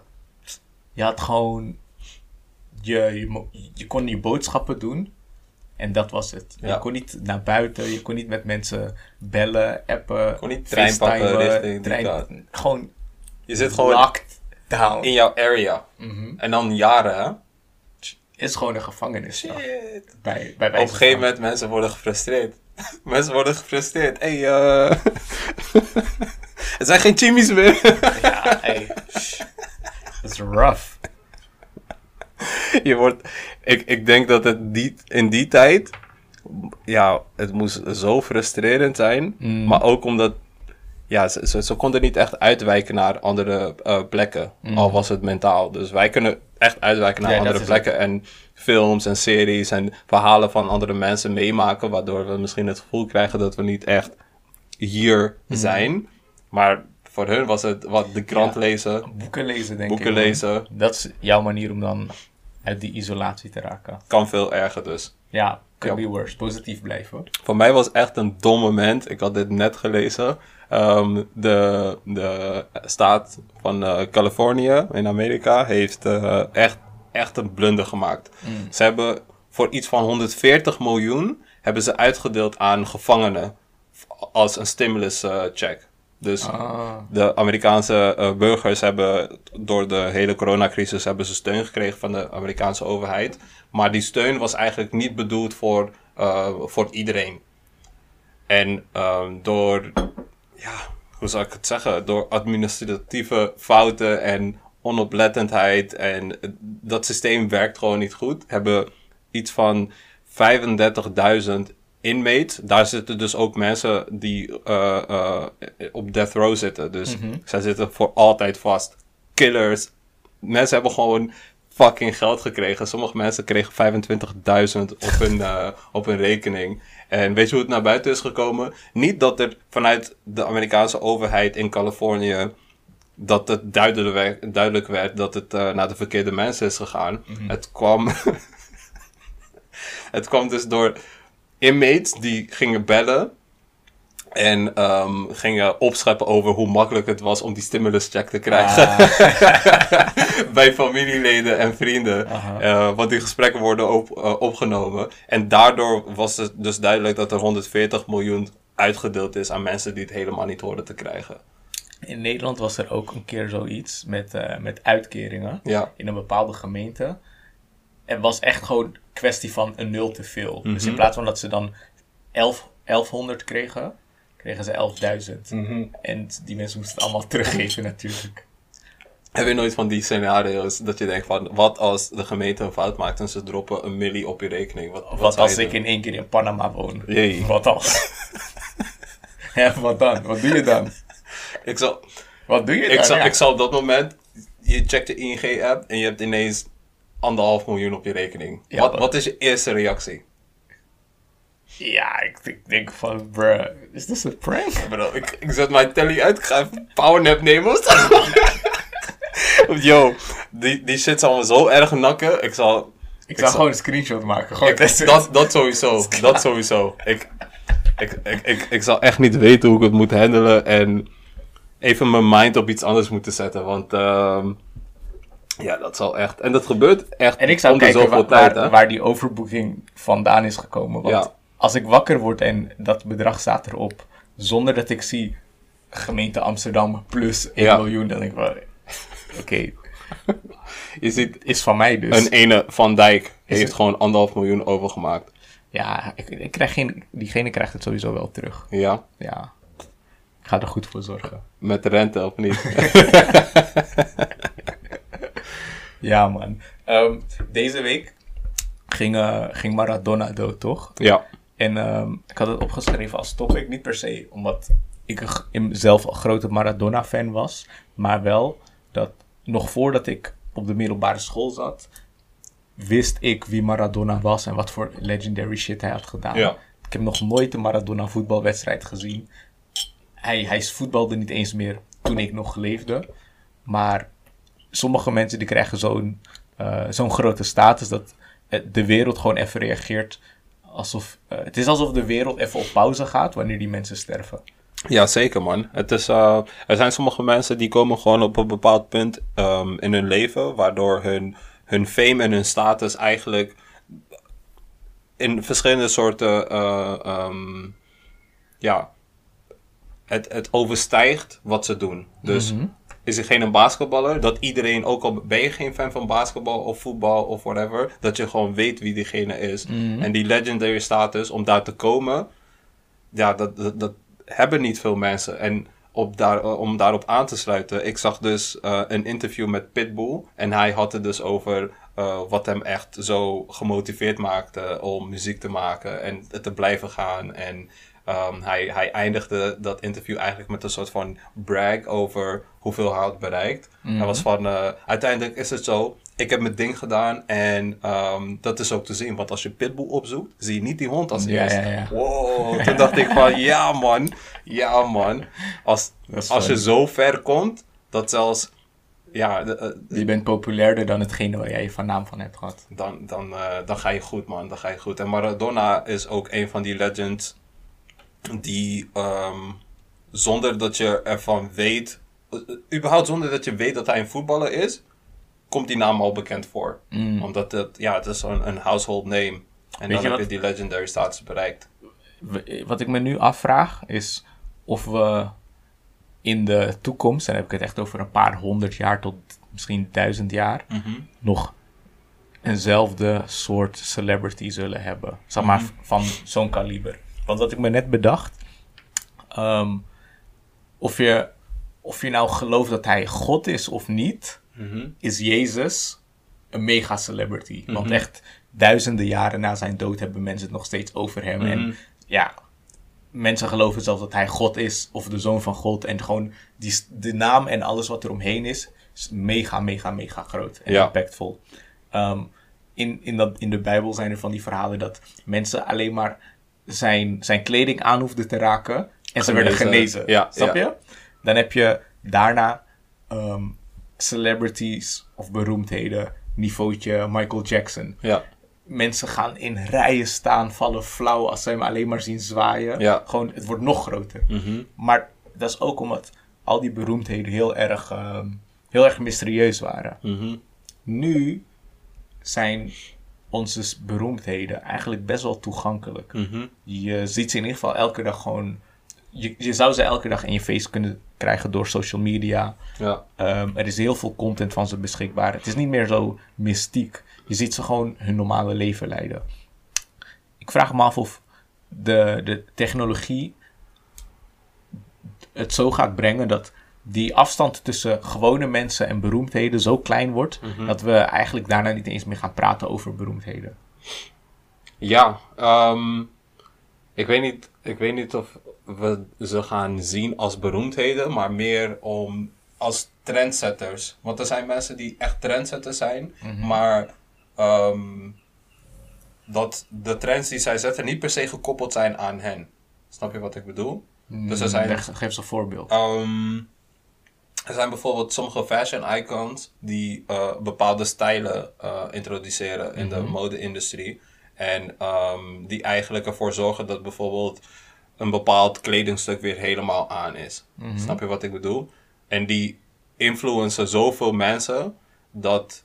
Je had gewoon. Je, je, je kon je boodschappen doen. En dat was het. Ja. Je kon niet naar buiten. Je kon niet met mensen bellen, appen. kon niet trein pakken richting trein-. Gewoon Je zit gewoon locked down. in jouw area. Mhm. En dan jaren, hè? Is gewoon een gevangenis. Shit. Bij, bij Op een gegeven moment mensen worden gefrustreerd. mensen worden gefrustreerd. Hé, hey, eh er zijn geen chimmies meer. Ja, hey. Dat is rough. je wordt... Ik, ik denk dat het die, in die tijd... Ja, het moest zo frustrerend zijn. Mm. Maar ook omdat... Ja, ze, ze, ze konden niet echt uitwijken naar andere eh, plekken. Al was het mentaal. Dus wij kunnen echt uitwijken naar Mm. Ja, andere plekken. En films en series en verhalen van andere mensen meemaken. Waardoor we misschien het gevoel krijgen dat we niet echt hier Mm. zijn. Maar voor hun was het wat de krant Ja. lezen. Boeken lezen, denk Boeken ik. lezen. Dat is jouw manier om dan uit die isolatie te raken. Kan veel erger dus. Ja, could Ja. be worse. Positief blijven. Voor mij was echt een dom moment. Ik had dit net gelezen. Ehm, de, de staat van eh, Californië in Amerika heeft eh, echt, echt een blunder gemaakt. Ze hebben voor iets van 140 miljoen hebben ze uitgedeeld aan gevangenen als een stimulus eh, check. Dus Ah. de Amerikaanse eh, burgers hebben door de hele coronacrisis hebben ze steun gekregen van de Amerikaanse overheid. Maar die steun was eigenlijk niet bedoeld voor, eh, voor iedereen. En ehm, door, ja, hoe zou ik het zeggen? Door administratieve fouten en onoplettendheid en dat systeem werkt gewoon niet goed. Hebben iets van 35.000 inmates. Daar zitten dus ook mensen die eh, eh, op death row zitten. Dus zij zitten voor altijd vast. Killers. Mensen hebben gewoon fucking geld gekregen. Sommige mensen kregen 25.000 op hun, eh, op hun rekening. En weet je hoe het naar buiten is gekomen? Niet dat er vanuit de Amerikaanse overheid in Californië dat het duidelijk werd, duidelijk werd dat het naar de verkeerde mensen is gegaan. Het kwam. het kwam dus door inmates die gingen bellen. En ehm, gingen opscheppen over hoe makkelijk het was om die stimulus check te krijgen. Bij familieleden en vrienden. Eh, want die gesprekken worden op, eh, opgenomen. En daardoor was het dus duidelijk dat er 140 miljoen uitgedeeld is aan mensen die het helemaal niet hoorden te krijgen. In Nederland was er ook een keer zoiets met, eh, met uitkeringen Ja. in een bepaalde gemeente. Het was echt gewoon kwestie van een nul te veel. Dus Mhm. in plaats van dat ze dan 11, 1100 kregen, kregen ze 11.000. Mhm. En die mensen moesten het allemaal teruggeven natuurlijk. Heb je nooit van die scenario's dat je denkt van... Wat als de gemeente een fout maakt en ze droppen een milli op je rekening? Wat, wat, Wat zou als ik doen? in één keer in Panama woon? Jee. Wat als? ja, wat dan? Wat doe je dan? Ik zal, Wat doe je dan? ik, zal, Ja. ik zal op dat moment... Je checkt de ING-app en je hebt ineens anderhalf miljoen op je rekening. Ja, wat, wat is je eerste reactie? Ja, ik, ik denk van, bruh, is dit een prank? Bro, ik, ik zet mijn telly uit, ik ga even powernap nemen of zo. Yo, die, die shit zal me zo erg nakken. Ik zal... Ik zou gewoon een screenshot maken. Gewoon Ik, dat, dat sowieso. Dat sowieso. Ik, ik, ik, ik, ik zal echt niet weten hoe ik het moet handelen. En even mijn mind op iets anders moeten zetten. Want ehm, ja, dat zal echt... En dat gebeurt echt En ik zou kijken wa- tijd, waar, waar die overboeking vandaan is gekomen. Want Ja. als ik wakker word en dat bedrag staat erop, zonder dat ik zie gemeente Amsterdam plus 1 Ja. miljoen, dan denk ik wel, oké, ziet, is van mij dus. een ene Van Dijk heeft het- gewoon anderhalf miljoen overgemaakt. Ja, ik, ik krijg geen, diegene krijgt het sowieso wel terug. Ja, Ja, ik ga er goed voor zorgen. met de rente of niet? Ja, man. Ehm, deze week ging, eh, ging Maradona dood, toch? ja. En ehm, ik had het opgeschreven als topic, niet per se omdat ik zelf een grote Maradona-fan was, maar wel dat nog voordat ik op de middelbare school zat, wist ik wie Maradona was en wat voor legendary shit hij had gedaan. Ja. Ik heb nog nooit een Maradona voetbalwedstrijd gezien. Hij, hij voetbalde niet eens meer toen ik nog leefde. Maar sommige mensen die krijgen zo'n eh, zo'n grote status dat de wereld gewoon even reageert alsof... eh, het is alsof de wereld even op pauze gaat wanneer die mensen sterven. Ja, zeker man. Het is, eh, er zijn sommige mensen die komen gewoon op een bepaald punt ehm, in hun leven, waardoor hun, hun fame en hun status eigenlijk in verschillende soorten, eh, ehm, ja, het, het overstijgt wat ze doen. Dus is er geen een basketballer, dat iedereen, ook al ben je geen fan van basketbal of voetbal of whatever, dat je gewoon weet wie diegene is. En die legendary status, om daar te komen, ja, dat, dat, dat hebben niet veel mensen. En op daar, om daarop aan te sluiten, ik zag dus eh, een interview met Pitbull. En hij had het dus over eh, wat hem echt zo gemotiveerd maakte om muziek te maken en te blijven gaan. En ehm, hij, hij eindigde dat interview eigenlijk met een soort van brag over hoeveel hij had bereikt. Hij was van, eh, uiteindelijk is het zo, ik heb mijn ding gedaan en ehm, dat is ook te zien. Want als je Pitbull opzoekt, zie je niet die hond als Ja, eerst. ja, ja. Wow, toen dacht ik van, ja man, ja man. Als, als je zo ver komt, dat zelfs, ja, de- eh, Je bent populairder dan hetgene waar jij van naam van hebt gehad. dan, dan, eh, dan ga je goed man, dan ga je goed. En Maradona is ook een van die legends die ehm, zonder dat je ervan weet, eh, überhaupt zonder dat je weet dat hij een voetballer is, komt die naam al bekend voor. Omdat het, ja, het is een, een household name. En dan je heb wat- je die legendary status bereikt. Wat ik me nu afvraag is of we in de toekomst, en dan heb ik het echt over een paar honderd jaar tot misschien duizend jaar, nog eenzelfde soort celebrity zullen hebben. Zeg maar van zo'n kaliber. Want wat ik me net bedacht, ehm, of, je, of je nou gelooft dat hij God is of niet, is Jezus een mega celebrity. Want echt duizenden jaren na zijn dood hebben mensen het nog steeds over hem. En ja, mensen geloven zelfs dat hij God is of de zoon van God. En gewoon die, de naam en alles wat er omheen is, is mega, mega, mega groot en Ja. impactvol. Ehm, in, in, dat, in de Bijbel zijn er van die verhalen dat mensen alleen maar zijn, zijn kleding aan hoefden te raken en ze werden Genezen. Ja, Snap ja. je? Dan heb je daarna ehm, celebrities of beroemdheden, niveautje Michael Jackson. Ja, Mensen gaan in rijen staan, vallen flauw als ze hem alleen maar zien zwaaien. Ja. Gewoon, het wordt nog groter. Maar dat is ook omdat al die beroemdheden heel erg, ehm, heel erg mysterieus waren. Mhm. Nu zijn onze beroemdheden eigenlijk best wel toegankelijk. Mhm. Je ziet ze in ieder geval elke dag gewoon. Je, je zou ze elke dag in je face kunnen krijgen door social media. ja. Ehm, er is heel veel content van ze beschikbaar. Het is niet meer zo mystiek. Je ziet ze gewoon hun normale leven leiden. Ik vraag me af of de, de technologie het zo gaat brengen dat die afstand tussen gewone mensen en beroemdheden zo klein wordt dat we eigenlijk daarna niet eens meer gaan praten over beroemdheden. Ja, ehm, ik, weet niet, ik weet niet of we ze gaan zien als beroemdheden, maar meer om als trendsetters. Want er zijn mensen die echt trendsetters zijn, maar ehm, dat de trends die zij zetten niet per se gekoppeld zijn aan hen. Snap je wat ik bedoel? Dus er zijn, Leg- Geef eens een voorbeeld. Ehm, er zijn bijvoorbeeld sommige fashion icons die eh, bepaalde stijlen eh, introduceren in de mode-industrie. En ehm, die eigenlijk ervoor zorgen dat bijvoorbeeld een bepaald kledingstuk weer helemaal aan is. Snap je wat ik bedoel? En die influencen zoveel mensen dat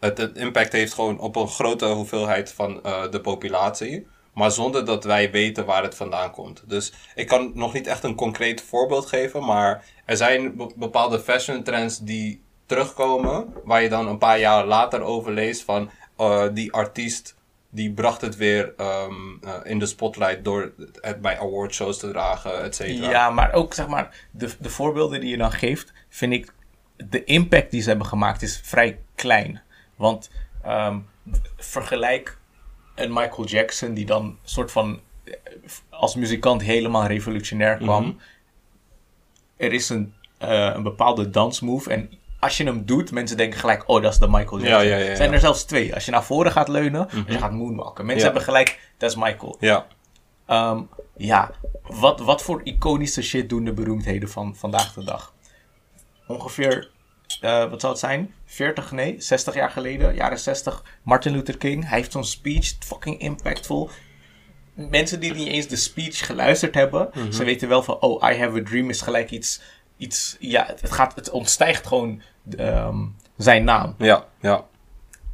het een impact heeft gewoon op een grote hoeveelheid van eh, de populatie. Maar zonder dat wij weten waar het vandaan komt. Dus ik kan nog niet echt een concreet voorbeeld geven. Maar er zijn be- bepaalde fashion trends die terugkomen. Waar je dan een paar jaar later over leest van eh, die artiest. Die bracht het weer ehm, eh, in de spotlight door het bij awardshows te dragen, et cetera. Ja, maar ook zeg maar, de, de voorbeelden die je dan geeft, vind ik, de impact die ze hebben gemaakt is vrij klein. Want ehm, vergelijk een Michael Jackson die dan soort van eh, als muzikant helemaal revolutionair kwam. Mhm. Er is een, eh, een bepaalde dansmove en als je hem doet, mensen denken gelijk, oh, dat is de Michael Ja, Jackson. ja, ja, ja. zijn er zelfs twee. Als je naar voren gaat leunen, als je gaat moonwalken. Mensen hebben gelijk, dat is Michael. Ja. Ehm, ja, wat, wat voor iconische shit doen de beroemdheden van vandaag de dag? Ongeveer, eh, wat zou het zijn? 40, nee, 60 jaar geleden, jaren 60. Martin Luther King, hij heeft zo'n speech, fucking impactful. Mensen die niet eens de speech geluisterd hebben, ze weten wel van, oh, I have a dream is gelijk iets, iets ja, het, gaat, het ontstijgt gewoon ehm, zijn naam. Ja, ja.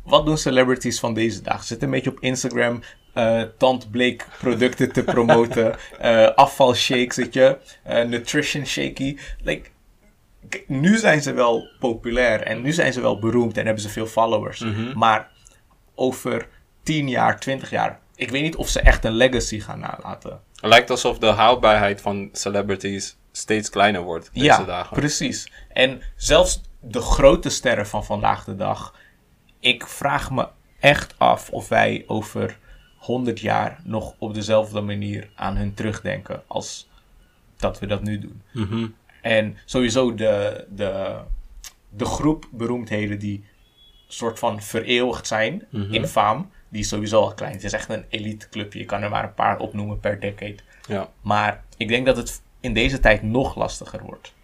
Wat doen celebrities van deze? Ze zitten een beetje op Instagram eh tandbleek producten te promoten. eh afvalshakes, weet je. eh, nutrition shaky. Like, nu zijn ze wel populair en nu zijn ze wel beroemd en hebben ze veel followers. Maar over 10 jaar, 20 jaar, ik weet niet of ze echt een legacy gaan nalaten. Het lijkt alsof de houdbaarheid van celebrities steeds kleiner wordt deze ja, dagen. precies. En zelfs de grote sterren van vandaag de dag. Ik vraag me echt af of wij over 100 jaar nog op dezelfde manier aan hun terugdenken als dat we dat nu doen. Mhm. En sowieso de, de, de groep beroemdheden die soort van vereeuwigd zijn Mhm. in faam, die is sowieso al klein. Het is echt een elite clubje. Je kan er maar een paar opnoemen per decade. Ja. Maar ik denk dat het in deze tijd nog lastiger wordt.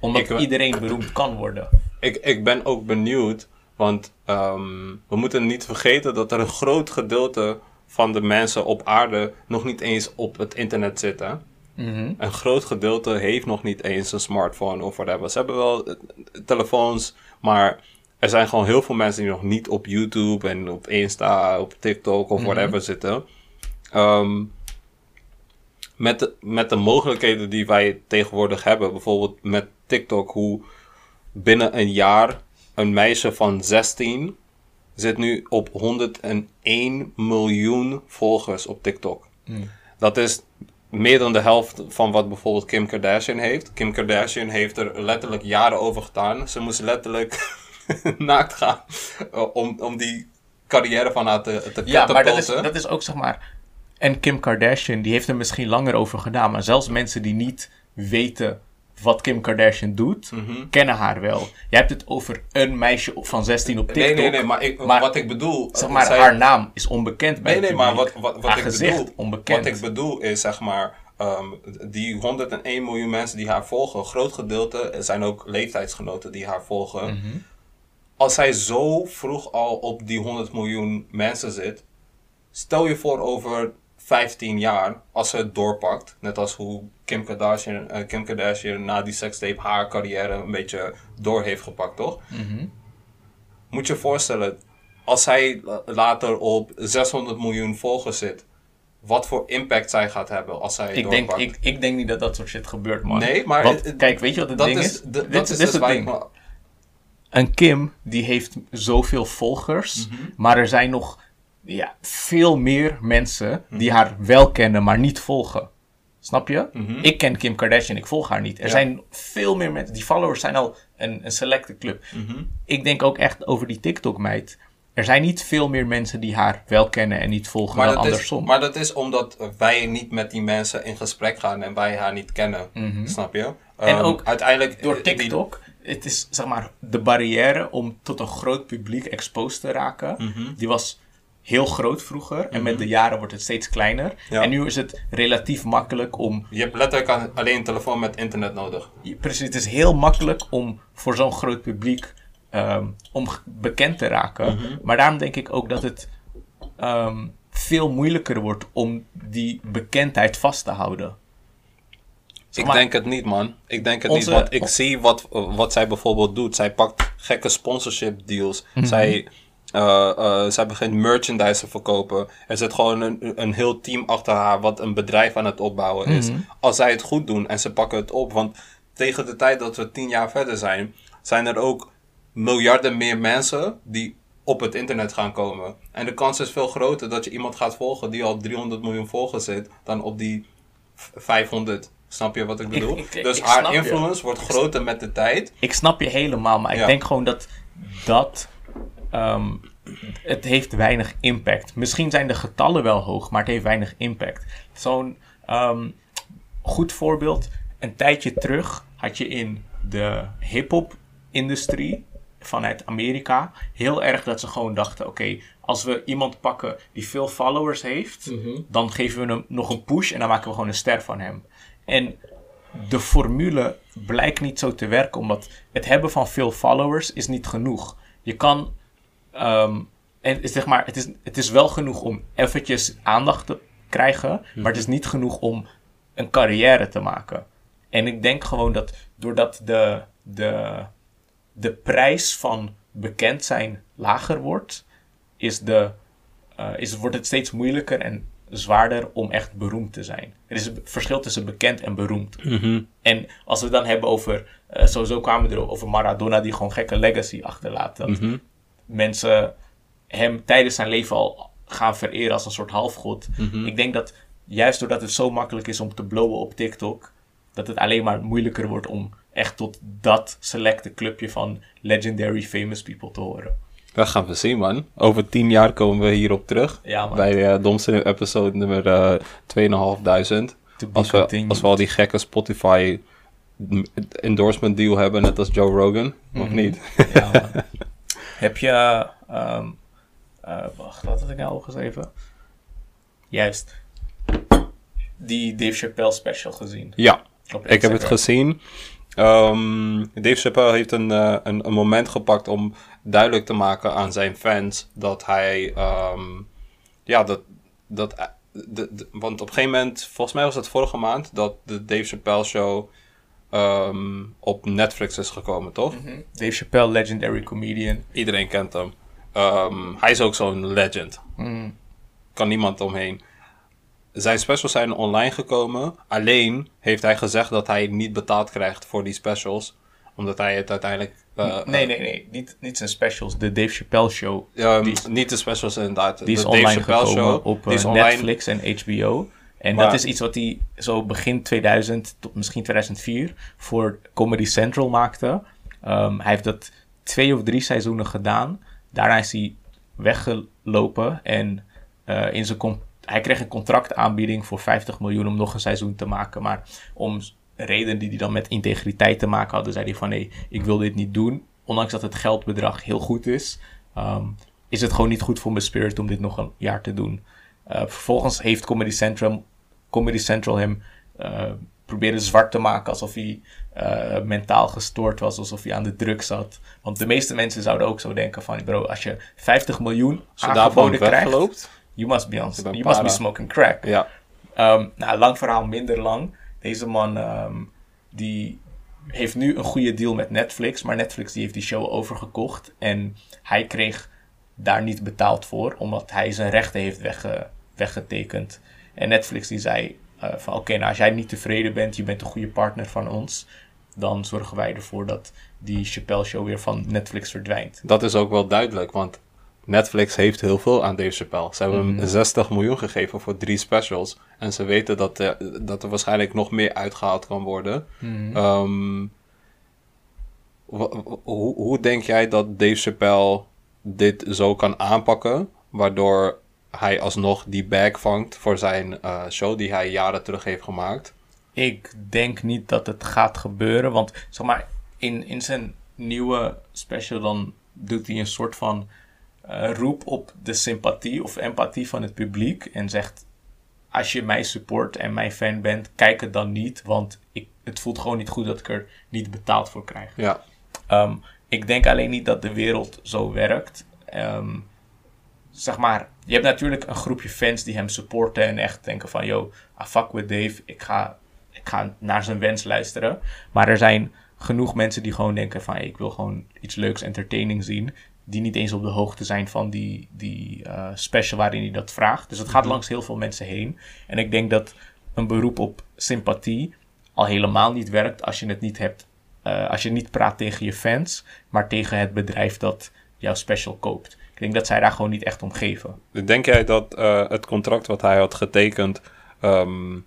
Omdat iedereen beroemd kan worden. Ik, ik ben ook benieuwd, want ehm, we moeten niet vergeten dat er een groot gedeelte van de mensen op aarde nog niet eens op het internet zitten. Een groot gedeelte heeft nog niet eens een smartphone of whatever. Ze hebben wel eh, telefoons, maar er zijn gewoon heel veel mensen die nog niet op YouTube en op Insta, op TikTok of whatever zitten. Ehm, met, de, met de mogelijkheden die wij tegenwoordig hebben, bijvoorbeeld met TikTok, hoe binnen een jaar een meisje van 16 zit nu op 101 miljoen volgers op TikTok. Dat is meer dan de helft van wat bijvoorbeeld Kim Kardashian heeft. Kim Kardashian heeft er letterlijk jaren over gedaan. Ze moest letterlijk naakt gaan eh, om, om die carrière van haar te, te Ja, maar dat is, dat is ook zeg maar. En Kim Kardashian, die heeft er misschien langer over gedaan. Maar zelfs mensen die niet weten wat Kim Kardashian doet, Mhm. kennen haar wel. Jij hebt het over een meisje op- van 16 op TikTok. Nee, nee, nee, maar, ik, Maar- wat ik bedoel... Zeg maar, zij- haar naam is onbekend bij Nee, nee, maar wat, wat, wat haar ik bedoel... onbekend. Wat ik bedoel is, zeg maar... ehm, die 101 miljoen mensen die haar volgen... Een groot gedeelte zijn ook leeftijdsgenoten die haar volgen. Mhm. Als zij zo vroeg al op die 100 miljoen mensen zit... Stel je voor over 15 jaar, als ze het doorpakt... Net als hoe Kim Kardashian, eh, Kim Kardashian na die sekstape haar carrière een beetje door heeft gepakt, toch? Mhm. Moet je je voorstellen, als zij la- later op 600 miljoen volgers zit, wat voor impact zij gaat hebben als zij Ik denk, doorpakt. ik, ik denk niet dat dat soort shit gebeurt, man. Nee, maar Want, het- het- kijk, weet je wat het dat ding is, is? Dit- dat dit is is dus het ding. Een Kim, die heeft zoveel volgers. Mhm. Maar er zijn nog ja, veel meer mensen die Mhm. haar wel kennen, maar niet volgen. Snap je? Mhm. Ik ken Kim Kardashian, ik volg haar niet. Er Ja. zijn veel meer mensen. Die followers zijn al een, een selecte club. Mhm. Ik denk ook echt over die TikTok-meid. Er zijn niet veel meer mensen die haar wel kennen en niet volgen Maar dan dat, is, andersom. maar dat is omdat wij niet met die mensen in gesprek gaan en wij haar niet kennen. Snap je? Mhm. En Ehm, ook uiteindelijk Door eh, die- TikTok, het is zeg maar de barrière om tot een groot publiek exposed te raken, Mhm. die was heel groot vroeger. En met de jaren wordt het steeds kleiner. Mhm. Ja. En nu is het relatief makkelijk om... Je hebt letterlijk alleen een telefoon met internet nodig. Precies, het is heel makkelijk om voor zo'n groot publiek ehm, om bekend te raken. Mhm. Maar daarom denk ik ook dat het ehm, veel moeilijker wordt om die bekendheid vast te houden. Zeg Ik denk het niet, man. Ik denk het Onze- niet, want ik zie wat, wat zij bijvoorbeeld doet. Zij pakt gekke sponsorship deals. Mhm. Zij, zij begint merchandise te verkopen. Er zit gewoon een, een heel team achter haar wat een bedrijf aan het opbouwen is. Mhm. Als zij het goed doen en ze pakken het op. Want tegen de tijd dat we tien jaar verder zijn, zijn er ook miljarden meer mensen die op het internet gaan komen. En de kans is veel groter dat je iemand gaat volgen die al 300 miljoen volgers zit, dan op die v- 500. Snap je wat ik bedoel? ik- ik- dus ik haar je. influence wordt groter met de tijd. Ik snap je helemaal, maar ik denk gewoon dat dat. Ehm, het heeft weinig impact. Misschien zijn de getallen wel hoog, maar het heeft weinig impact. Zo'n ehm, goed voorbeeld. Een tijdje terug had je in de hip-hop industrie vanuit Amerika heel erg dat ze gewoon dachten: oké, als we iemand pakken die veel followers heeft, dan geven we hem nog een push en dan maken we gewoon een ster van hem. En de formule blijkt niet zo te werken, omdat het hebben van veel followers is niet genoeg. Je kan, ehm, en zeg maar, het is, het is wel genoeg om eventjes aandacht te krijgen, maar het is niet genoeg om een carrière te maken. En ik denk gewoon dat doordat de, de, de prijs van bekend zijn lager wordt, is de, eh, is, wordt het steeds moeilijker en zwaarder om echt beroemd te zijn. Er is een verschil tussen bekend en beroemd. En als we het dan hebben over, eh, sowieso kwamen we er over Maradona die gewoon gekke legacy achterlaat. Dat mensen hem tijdens zijn leven al gaan vereren als een soort halfgod. Ik denk dat juist doordat het zo makkelijk is om te blowen op TikTok, dat het alleen maar moeilijker wordt om echt tot dat selecte clubje van legendary famous people te horen. Dat gaan we zien, man. Over tien jaar komen we hierop terug. Ja. Bij uh, episode nummer uh, 2500. To be Als we, continued. als we al die gekke Spotify endorsement deal hebben, net als Joe Rogan. Of niet? Ja, man. Heb je. ehm, eh, wacht, wat had ik nou al geschreven? Juist. Die Dave Chappelle special gezien. ja, ik heb het gezien. Ehm, Dave Chappelle heeft een, eh, een, een moment gepakt om duidelijk te maken aan zijn fans dat hij, ehm, ja, dat, dat, eh, de, de- want op een gegeven moment, volgens mij was het vorige maand, dat de Dave Chappelle show ehm, op Netflix is gekomen, toch? Mhm. Dave Chappelle, legendary comedian. Iedereen kent hem. Ehm, hij is ook zo'n legend. Mm. Kan niemand omheen. Zijn specials zijn online gekomen. Alleen heeft hij gezegd dat hij niet betaald krijgt voor die specials. Omdat hij het uiteindelijk... eh, nee, nee, nee. Niet, niet zijn specials. De Dave Chappelle show. die is- niet de specials inderdaad. Die is de Dave online Chappelle gekomen show. op die is eh, online. Netflix en HBO. En Maar- dat is iets wat hij zo begin 2000 tot misschien 2004 voor Comedy Central maakte. Ehm, hij heeft dat twee of drie seizoenen gedaan. Daarna is hij weggelopen en eh, in zijn hij kreeg een contractaanbieding voor 50 miljoen om nog een seizoen te maken. Maar om redenen die hij dan met integriteit te maken hadden, zei hij van nee, ik wil dit niet doen. Ondanks dat het geldbedrag heel goed is, ehm, is het gewoon niet goed voor mijn spirit om dit nog een jaar te doen. Eh, vervolgens heeft Comedy Central, Comedy Central hem eh proberen zwart te maken alsof hij eh, mentaal gestoord was, alsof hij aan de drugs zat. Want de meeste mensen zouden ook zo denken van, bro, als je 50 miljoen aangeboden krijgt, wegloopt. you must be, on, you must be smoking crack. Ja. Ehm, nou, lang verhaal, minder lang. Deze man ehm, die heeft nu een goede deal met Netflix, maar Netflix die heeft die show overgekocht en hij kreeg daar niet betaald voor, omdat hij zijn rechten heeft wegge- weggetekend. En Netflix die zei eh, van oké, nou als jij niet tevreden bent, je bent een goede partner van ons, dan zorgen wij ervoor dat die Chappelle show weer van Netflix verdwijnt. Dat is ook wel duidelijk, want Netflix heeft heel veel aan Dave Chappelle. Ze hebben Mhm. hem 60 miljoen gegeven voor drie specials. En ze weten dat, eh, dat er waarschijnlijk nog meer uitgehaald kan worden. Mhm. Ehm, hoe denk jij dat Dave Chappelle dit zo kan aanpakken, waardoor hij alsnog die bag vangt voor zijn eh, show die hij jaren terug heeft gemaakt? Ik denk niet dat het gaat gebeuren. Want zeg maar, in, in zijn nieuwe special dan doet hij een soort van eh, roep op de sympathie of empathie van het publiek en zegt: Als je mij support en mijn fan bent, kijk het dan niet, want ik, het voelt gewoon niet goed dat ik er niet betaald voor krijg. Ja. Ehm, ik denk alleen niet dat de wereld zo werkt. Ehm, zeg maar, je hebt natuurlijk een groepje fans die hem supporten en echt denken van, yo, I fuck with Dave, ik ga, ik ga naar zijn wens luisteren. Maar er zijn genoeg mensen die gewoon denken van, hey, ik wil gewoon iets leuks, entertaining zien, die niet eens op de hoogte zijn van die, die uh, special waarin hij dat vraagt. Dus het gaat langs heel veel mensen heen. En ik denk dat een beroep op sympathie al helemaal niet werkt als je het niet hebt, uh, als je niet praat tegen je fans, maar tegen het bedrijf dat jouw special koopt. Denk dat zij daar gewoon niet echt om geven. Denk jij dat uh, het contract wat hij had getekend um,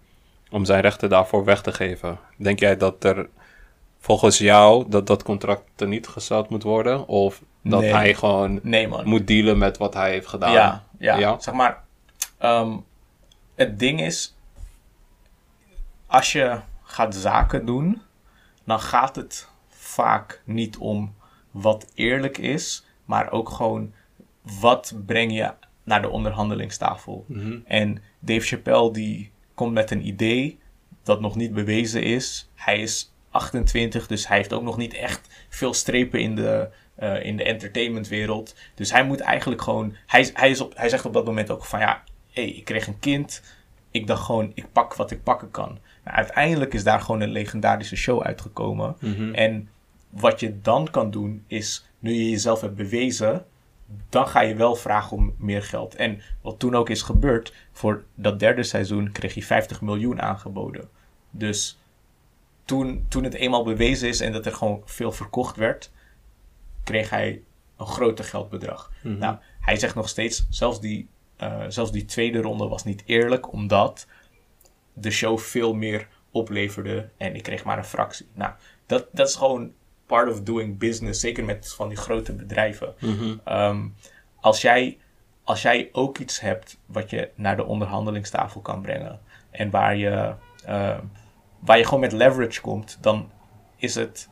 om zijn rechten daarvoor weg te geven, denk jij dat er volgens jou dat dat contract er niet gesteld moet worden? Of dat Nee. hij gewoon Nee, man. moet dealen met wat hij heeft gedaan? Ja, ja. Ja? zeg maar. ehm, het ding is, als je gaat zaken doen, dan gaat het vaak niet om wat eerlijk is, maar ook gewoon wat breng je naar de onderhandelingstafel. Mhm. En Dave Chappelle die komt met een idee dat nog niet bewezen is. Hij is 28, dus hij heeft ook nog niet echt veel strepen in de, eh, in de entertainmentwereld. Dus hij moet eigenlijk gewoon. Hij, hij, is op, hij zegt op dat moment ook van ja, hey, ik kreeg een kind. Ik dacht gewoon, ik pak wat ik pakken kan. Nou, uiteindelijk is daar gewoon een legendarische show uitgekomen. Mhm. En wat je dan kan doen is, nu je jezelf hebt bewezen, dan ga je wel vragen om meer geld. En wat toen ook is gebeurd, voor dat derde seizoen kreeg hij 50 miljoen aangeboden. Dus toen, toen het eenmaal bewezen is en dat er gewoon veel verkocht werd, kreeg hij een groter geldbedrag. Mhm. Nou, hij zegt nog steeds, zelfs die, eh, zelfs die tweede ronde was niet eerlijk, omdat de show veel meer opleverde en ik kreeg maar een fractie. Nou, dat, dat is gewoon part of doing business, zeker met van die grote bedrijven. Mhm. Ehm, als, jij, als jij ook iets hebt wat je naar de onderhandelingstafel kan brengen en waar je, ehm, waar je gewoon met leverage komt, dan is, het,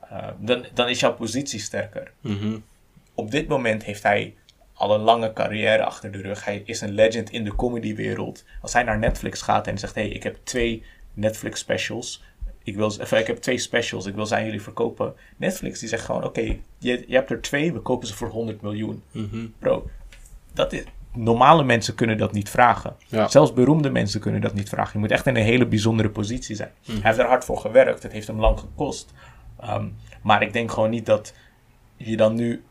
eh, dan, dan is jouw positie sterker. Mhm. Op dit moment heeft hij al een lange carrière achter de rug. Hij is een legend in de comedywereld. Als hij naar Netflix gaat en zegt: hey, ik heb twee Netflix specials. Ik, wil, ik heb twee specials, ik wil ze aan jullie verkopen. Netflix die zegt gewoon: Oké, je, je hebt er twee, we kopen ze voor 100 miljoen. Mhm. Bro, dat is, normale mensen kunnen dat niet vragen. Ja. Zelfs beroemde mensen kunnen dat niet vragen. Je moet echt in een hele bijzondere positie zijn. Hij heeft er hard voor gewerkt, het heeft hem lang gekost. Ehm, maar ik denk gewoon niet dat je dan nu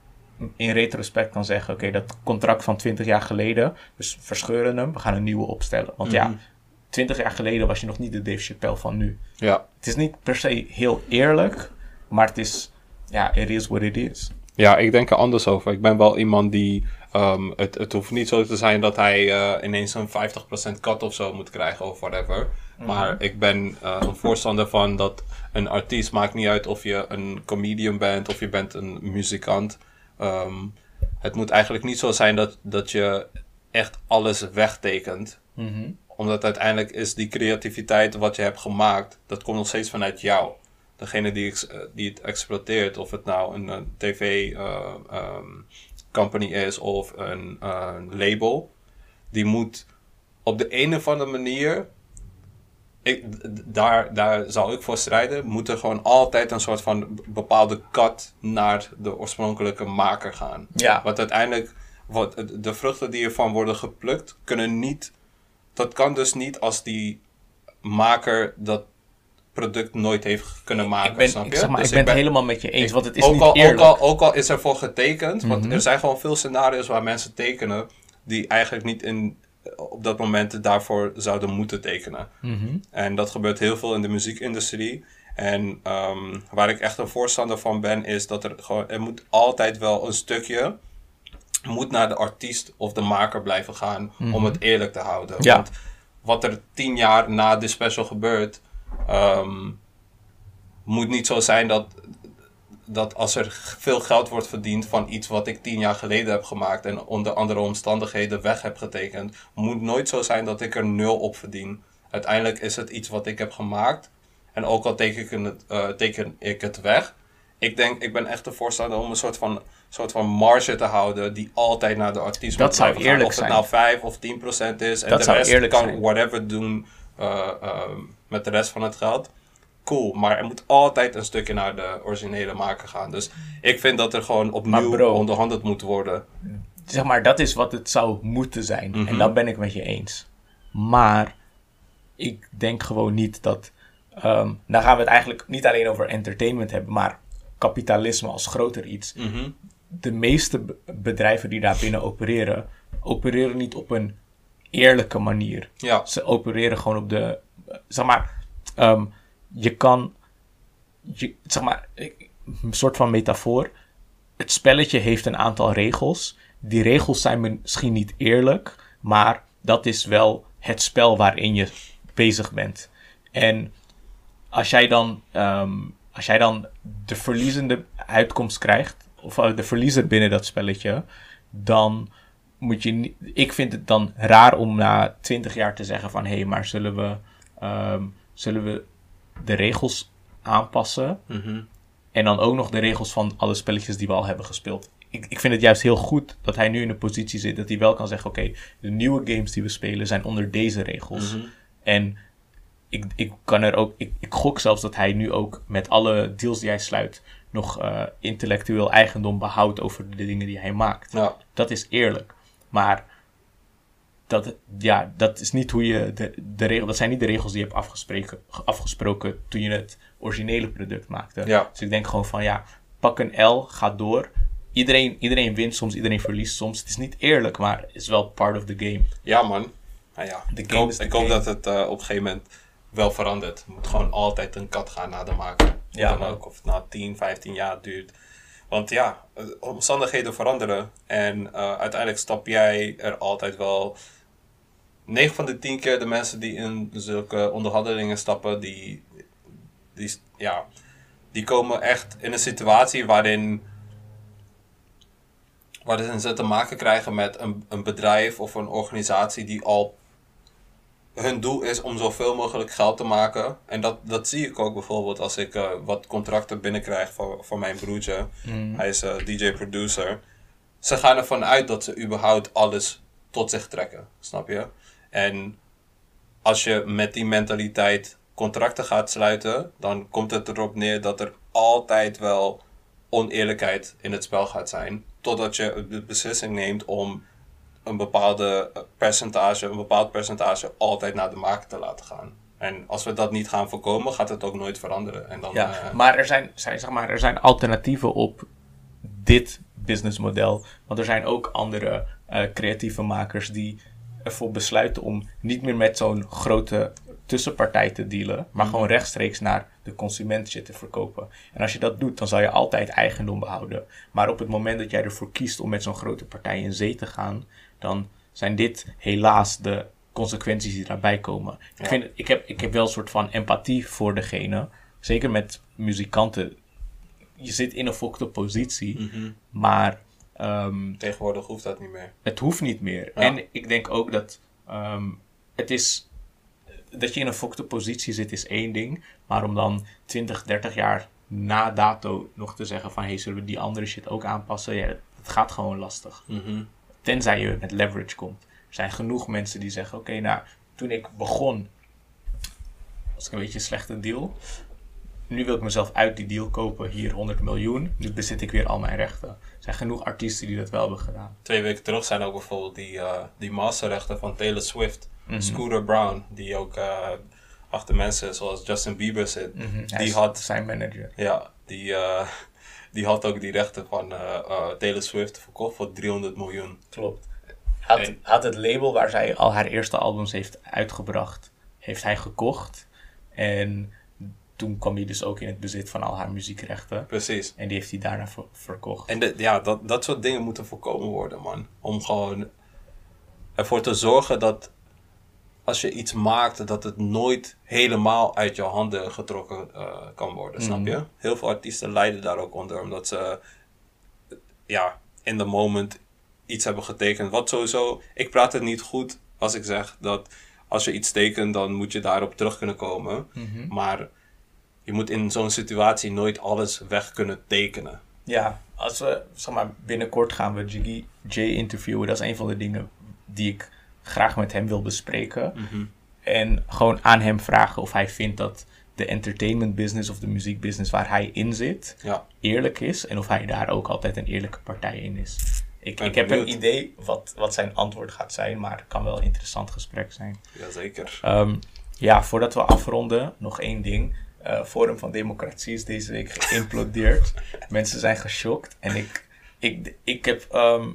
in retrospect kan zeggen: Oké, dat contract van 20 jaar geleden, dus verscheuren hem, we gaan een nieuwe opstellen. Want Mhm. ja, 20 jaar geleden was je nog niet de Dave Chappelle van nu. Ja. Het is niet per se heel eerlijk, maar het is, ja, it is what it is. Ja, ik denk er anders over. Ik ben wel iemand die. ehm, het, het hoeft niet zo te zijn dat hij eh, ineens een 50% cut of zo moet krijgen of whatever. Maar ik ben eh, een voorstander van dat een artiest maakt niet uit of je een comedian bent of je bent een muzikant. Ehm, het moet eigenlijk niet zo zijn dat, dat je echt alles wegtekent. Mhm. Omdat uiteindelijk is die creativiteit wat je hebt gemaakt, dat komt nog steeds vanuit jou. Degene die, eh, die het exploiteert, of het nou een, eh, tv eh, ehm, company is of een label, die moet op de een of andere manier, ik, daar, daar zal ik voor strijden, moet er gewoon altijd een soort van bepaalde cut naar de oorspronkelijke maker gaan. Ja. Want uiteindelijk, wat, de vruchten die ervan worden geplukt, kunnen niet dat kan dus niet als die maker dat product nooit heeft kunnen maken. ik ben, snap je? ik zeg maar, Dus ik ben het helemaal met je eens, ik- want het is ook niet al, ook, al, ook al is er voor getekend, want Mhm. er zijn gewoon veel scenario's waar mensen tekenen die eigenlijk niet in, op dat moment daarvoor zouden moeten tekenen. Mhm. En dat gebeurt heel veel in de muziekindustrie. En ehm, waar ik echt een voorstander van ben, is dat er gewoon, er moet altijd wel een stukje, moet naar de artiest of de maker blijven gaan om het eerlijk te houden. Ja. Want wat er tien jaar na de special gebeurt, ehm, moet niet zo zijn dat, dat als er veel geld wordt verdiend van iets wat ik tien jaar geleden heb gemaakt en onder andere omstandigheden weg heb getekend, moet nooit zo zijn dat ik er nul op verdien. Uiteindelijk is het iets wat ik heb gemaakt. En ook al teken ik het, eh, teken ik het weg, ik denk, ik ben echt de voorstander om een soort van, soort van marge te houden die altijd naar de artiest Dat moet zou blijven gaan. eerlijk Of het nou 5 of 10 procent is. En Dat de rest eerlijk kan zijn. whatever doen eh, ehm, met de rest van het geld. Cool, maar er moet altijd een stukje naar de originele maker gaan. Dus ik vind dat er gewoon opnieuw bro- onderhandeld moet worden. zeg maar, dat is wat het zou moeten zijn. Mhm. En dat ben ik met je eens. Maar ik denk gewoon niet dat. ehm dan gaan we het eigenlijk niet alleen over entertainment hebben, maar kapitalisme als groter iets. Mhm. De meeste be- bedrijven die daar binnen opereren, opereren niet op een eerlijke manier. Ja, Ze opereren gewoon op de. Zeg maar, ehm, je kan. Je, zeg maar, een soort van metafoor. Het spelletje heeft een aantal regels. Die regels zijn misschien niet eerlijk, maar dat is wel het spel waarin je bezig bent. En als jij dan, ehm, als jij dan de verliezende uitkomst krijgt, of de verliezer binnen dat spelletje, dan moet je niet. Ik vind het dan raar om na 20 jaar te zeggen van hé, hey, maar zullen we, ehm, zullen we de regels aanpassen? Mhm. En dan ook nog de regels van alle spelletjes die we al hebben gespeeld. Ik, ik vind het juist heel goed dat hij nu in een positie zit dat hij wel kan zeggen: Oké, de nieuwe games die we spelen zijn onder deze regels. Mhm. En ik, ik kan er ook, ik, ik gok zelfs dat hij nu ook met alle deals die hij sluit, nog eh, intellectueel eigendom behoudt over de dingen die hij maakt. ja. Dat is eerlijk. Maar dat, ja, dat is niet hoe je de, de regels. Dat zijn niet de regels die je hebt afgesproken, afgesproken toen je het originele product maakte. Ja. Dus ik denk gewoon van ja, pak een L, ga door. Iedereen, iedereen wint soms, iedereen verliest soms. Het is niet eerlijk, maar het is wel part of the game. Ja, man. Nou ja, De ik game hoop, ik hoop dat het eh, op een gegeven moment wel verandert. Het moet gewoon altijd een kat gaan naar de maker. Ja, dan man. ook. Of het nou 10, 15 jaar duurt. Want ja, eh, omstandigheden veranderen. En eh, uiteindelijk stap jij er altijd wel... 9 van de 10 keer de mensen die in zulke onderhandelingen stappen, die, die, ja, die komen echt in een situatie waarin waarin ze te maken krijgen met een, een bedrijf of een organisatie die al hun doel is om zoveel mogelijk geld te maken. En dat, dat zie ik ook bijvoorbeeld als ik eh, wat contracten binnenkrijg van, van mijn broertje. Hij is eh, DJ-producer. Ze gaan ervan uit dat ze überhaupt alles tot zich trekken, snap je? En als je met die mentaliteit contracten gaat sluiten, dan komt het erop neer dat er altijd wel oneerlijkheid in het spel gaat zijn. Totdat je de beslissing neemt om een bepaalde percentage, een bepaald percentage altijd naar de maker te laten gaan. En als we dat niet gaan voorkomen, gaat het ook nooit veranderen. En dan, Ja, eh, maar er zijn, zijn, zeg maar er zijn alternatieven op dit businessmodel. Want er zijn ook andere eh, creatieve makers die ervoor besluiten om niet meer met zo'n grote tussenpartij te dealen, maar gewoon rechtstreeks naar de consument shit te verkopen. En als je dat doet, dan zal je altijd eigendom behouden. Maar op het moment dat jij ervoor kiest om met zo'n grote partij in zee te gaan, dan zijn dit helaas de consequenties die daarbij komen. Ik, vind, ik, heb, ik heb wel een soort van empathie voor degene. Zeker met muzikanten. Je zit in een fokte positie, mhm. maar ehm, tegenwoordig hoeft dat niet meer. het hoeft niet meer. Ja. En ik denk ook dat ehm, het is. Dat je in een fokte positie zit is één ding. Maar om dan 20, 30 jaar na dato nog te zeggen van... Hey, zullen we die andere shit ook aanpassen? Ja, het gaat gewoon lastig. Mhm. Tenzij je met leverage komt. Er zijn genoeg mensen die zeggen... Oké, nou, toen ik begon... was ik een beetje een slechte deal. Nu wil ik mezelf uit die deal kopen. Hier 100 miljoen. Nu bezit ik weer al mijn rechten. Er zijn genoeg artiesten die dat wel hebben gedaan. Twee weken terug zijn ook bijvoorbeeld die, eh, die masterrechten van Taylor Swift. Mhm. Scooter Brown, die ook eh, achter mensen zoals Justin Bieber zit. Mhm, Die had, zijn manager. ja, die, eh, die had ook die rechten van eh, eh, Taylor Swift verkocht voor 300 miljoen. Klopt. Had, En- had het label waar zij al haar eerste albums heeft uitgebracht, heeft hij gekocht. En toen kwam hij dus ook in het bezit van al haar muziekrechten. Precies. En die heeft hij daarna ver- verkocht. En de, ja, dat, dat soort dingen moeten voorkomen worden, man. Om gewoon ervoor te zorgen dat als je iets maakt, dat het nooit helemaal uit je handen getrokken eh, kan worden, snap je? Heel veel artiesten lijden daar ook onder, omdat ze ja, in the moment iets hebben getekend. Wat sowieso, ik praat het niet goed als ik zeg dat als je iets tekent, dan moet je daarop terug kunnen komen. Maar je moet in zo'n situatie nooit alles weg kunnen tekenen. Ja, als we, zeg maar, binnenkort gaan we Jiggy J interviewen. Dat is een van de dingen die ik graag met hem wil bespreken. En gewoon aan hem vragen of hij vindt dat de entertainment business of de muziekbusiness waar hij in zit, Ja, eerlijk is. En of hij daar ook altijd een eerlijke partij in is. Ik, ik heb een idee wat, wat zijn antwoord gaat zijn, maar het kan wel een interessant gesprek zijn. jazeker. Ehm, ja, voordat we afronden, nog één ding. Eh, Forum van Democratie is deze week geïmplodeerd. Mensen zijn geschokt. En ik, ik, ik heb, ehm,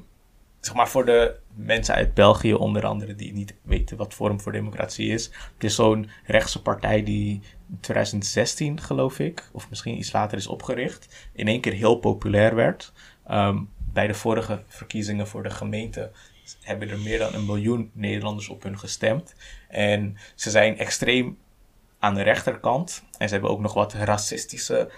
zeg maar voor de mensen uit België onder andere die niet weten wat Forum voor Democratie is. Het is zo'n rechtse partij die in 2016 geloof ik, of misschien iets later is opgericht. In één keer heel populair werd. Ehm, bij de vorige verkiezingen voor de gemeente hebben er meer dan een miljoen Nederlanders op hun gestemd. En ze zijn extreem aan de rechterkant. En ze hebben ook nog wat racistische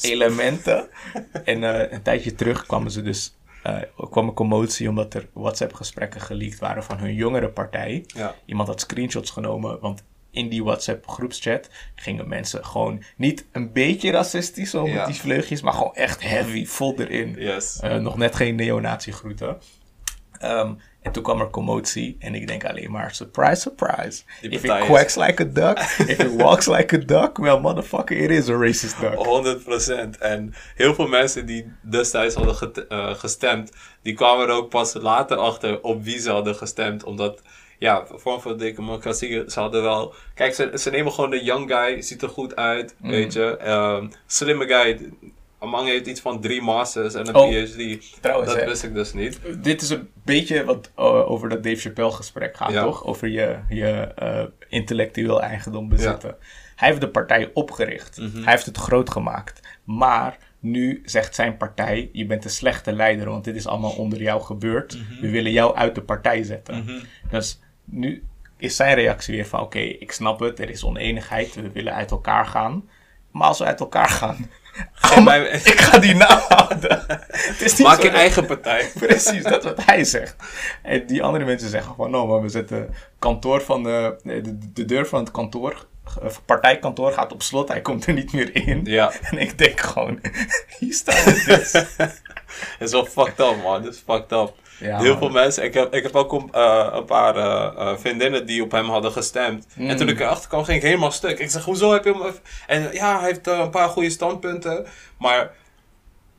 elementen. en eh, een tijdje terug kwamen ze dus, eh, kwam een commotie omdat er WhatsApp-gesprekken geleakt waren van hun jongere partij. Ja. Iemand had screenshots genomen, want in die WhatsApp-groepschat gingen mensen gewoon niet een beetje racistisch, zo met die vleugjes, maar gewoon echt heavy, vol erin. Yes. Eh, nog net geen neonazi groeten. En toen kwam er commotie en ik denk alleen maar, surprise, surprise. If it quacks like a duck, if it walks like a duck, well motherfucker, it is a racist duck. 100%. En heel veel mensen die destijds hadden get- eh, gestemd, die kwamen er ook pas later achter op wie ze hadden gestemd. Omdat, ja, vorm van democratie, ze hadden wel... Kijk, ze, ze nemen gewoon de young guy, ziet er goed uit, Mm. weet je. Ehm, slimme guy, Amang heeft iets van drie masters en een Oh, PhD. trouwens, Dat hè. wist ik dus niet. Dit is een beetje wat eh, over dat Dave Chappelle gesprek gaat, Ja. toch? Over je, je eh, intellectueel eigendom bezitten. Hij heeft de partij opgericht. Mhm. Hij heeft het groot gemaakt. Maar nu zegt zijn partij, je bent een slechte leider, want dit is allemaal onder jou gebeurd. Mhm. We willen jou uit de partij zetten. Dus nu is zijn reactie weer van, oké, ik snap het, er is oneenigheid, we willen uit elkaar gaan. Maar als we uit elkaar gaan, Ik ga die naam houden. Het is niet Maak je dat- eigen partij. Precies, dat is wat hij zegt. En die andere mensen zeggen van, nou, maar we zetten kantoor van de, de, de deur van het kantoor, eh, partijkantoor gaat op slot, hij komt er niet meer in. Ja. En ik denk gewoon, hier staat het dus. Het is wel fucked up, man. Het is fucked up. Ja, Heel veel mensen. Ik heb, ik heb ook een, eh, een paar eh, eh, vriendinnen die op hem hadden gestemd. En toen ik erachter kwam, ging ik helemaal stuk. Ik zeg, hoezo heb je hem... En ja, hij heeft eh, een paar goede standpunten. Maar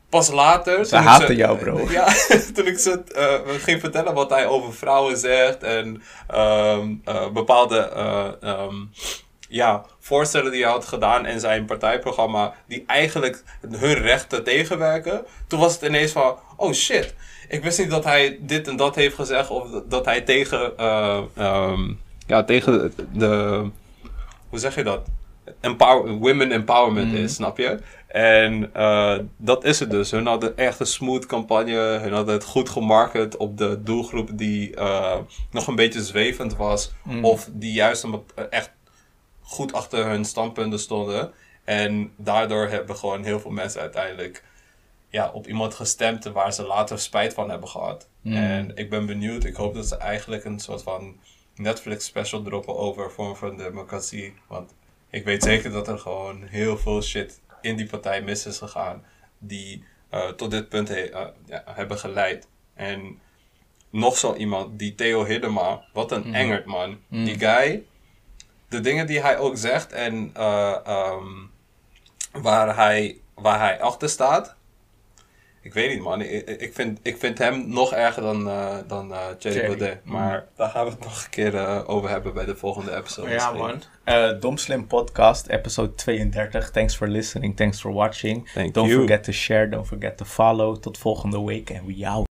pas later... Ze haten jou, bro. Ja, toen ik ze ging vertellen wat hij over vrouwen zegt. En ehm, eh, bepaalde... eh, ehm, ja, voorstellen die hij had gedaan in zijn partijprogramma, die eigenlijk hun rechten tegenwerken. Toen was het ineens van, oh shit, ik wist niet dat hij dit en dat heeft gezegd, of dat- hij tegen, eh, ehm, ja, tegen de, hoe zeg je dat? Empower, women empowerment is, snap je? En eh, dat is het dus. Hun hadden echt een smooth campagne. Hun hadden het goed gemarket op de doelgroep die eh, nog een beetje zwevend was. Of die juist een, echt goed achter hun standpunten stonden. En daardoor hebben gewoon heel veel mensen uiteindelijk ja, op iemand gestemd waar ze later spijt van hebben gehad. En ik ben benieuwd. Ik hoop dat ze eigenlijk een soort van Netflix special droppen over vorm van democratie. Want ik weet zeker dat er gewoon heel veel shit in die partij mis is gegaan. Die eh, tot dit punt he- eh, ja, hebben geleid. En nog zo iemand, die Theo Hiddema. Wat een engert, man. Die guy, de dingen die hij ook zegt en eh, ehm, waar, hij, waar hij achter staat. Ik weet niet, man. Ik, ik, vind, ik vind hem nog erger dan, eh dan eh Thierry Thierry. Baudet. Maar daar gaan we het nog een keer eh, over hebben bij de volgende episode. Ja, man. Eh Dom Slim Podcast, episode 32. Thanks for listening, thanks for watching. Thank don't you. forget to share, don't forget to follow. Tot volgende week en we out.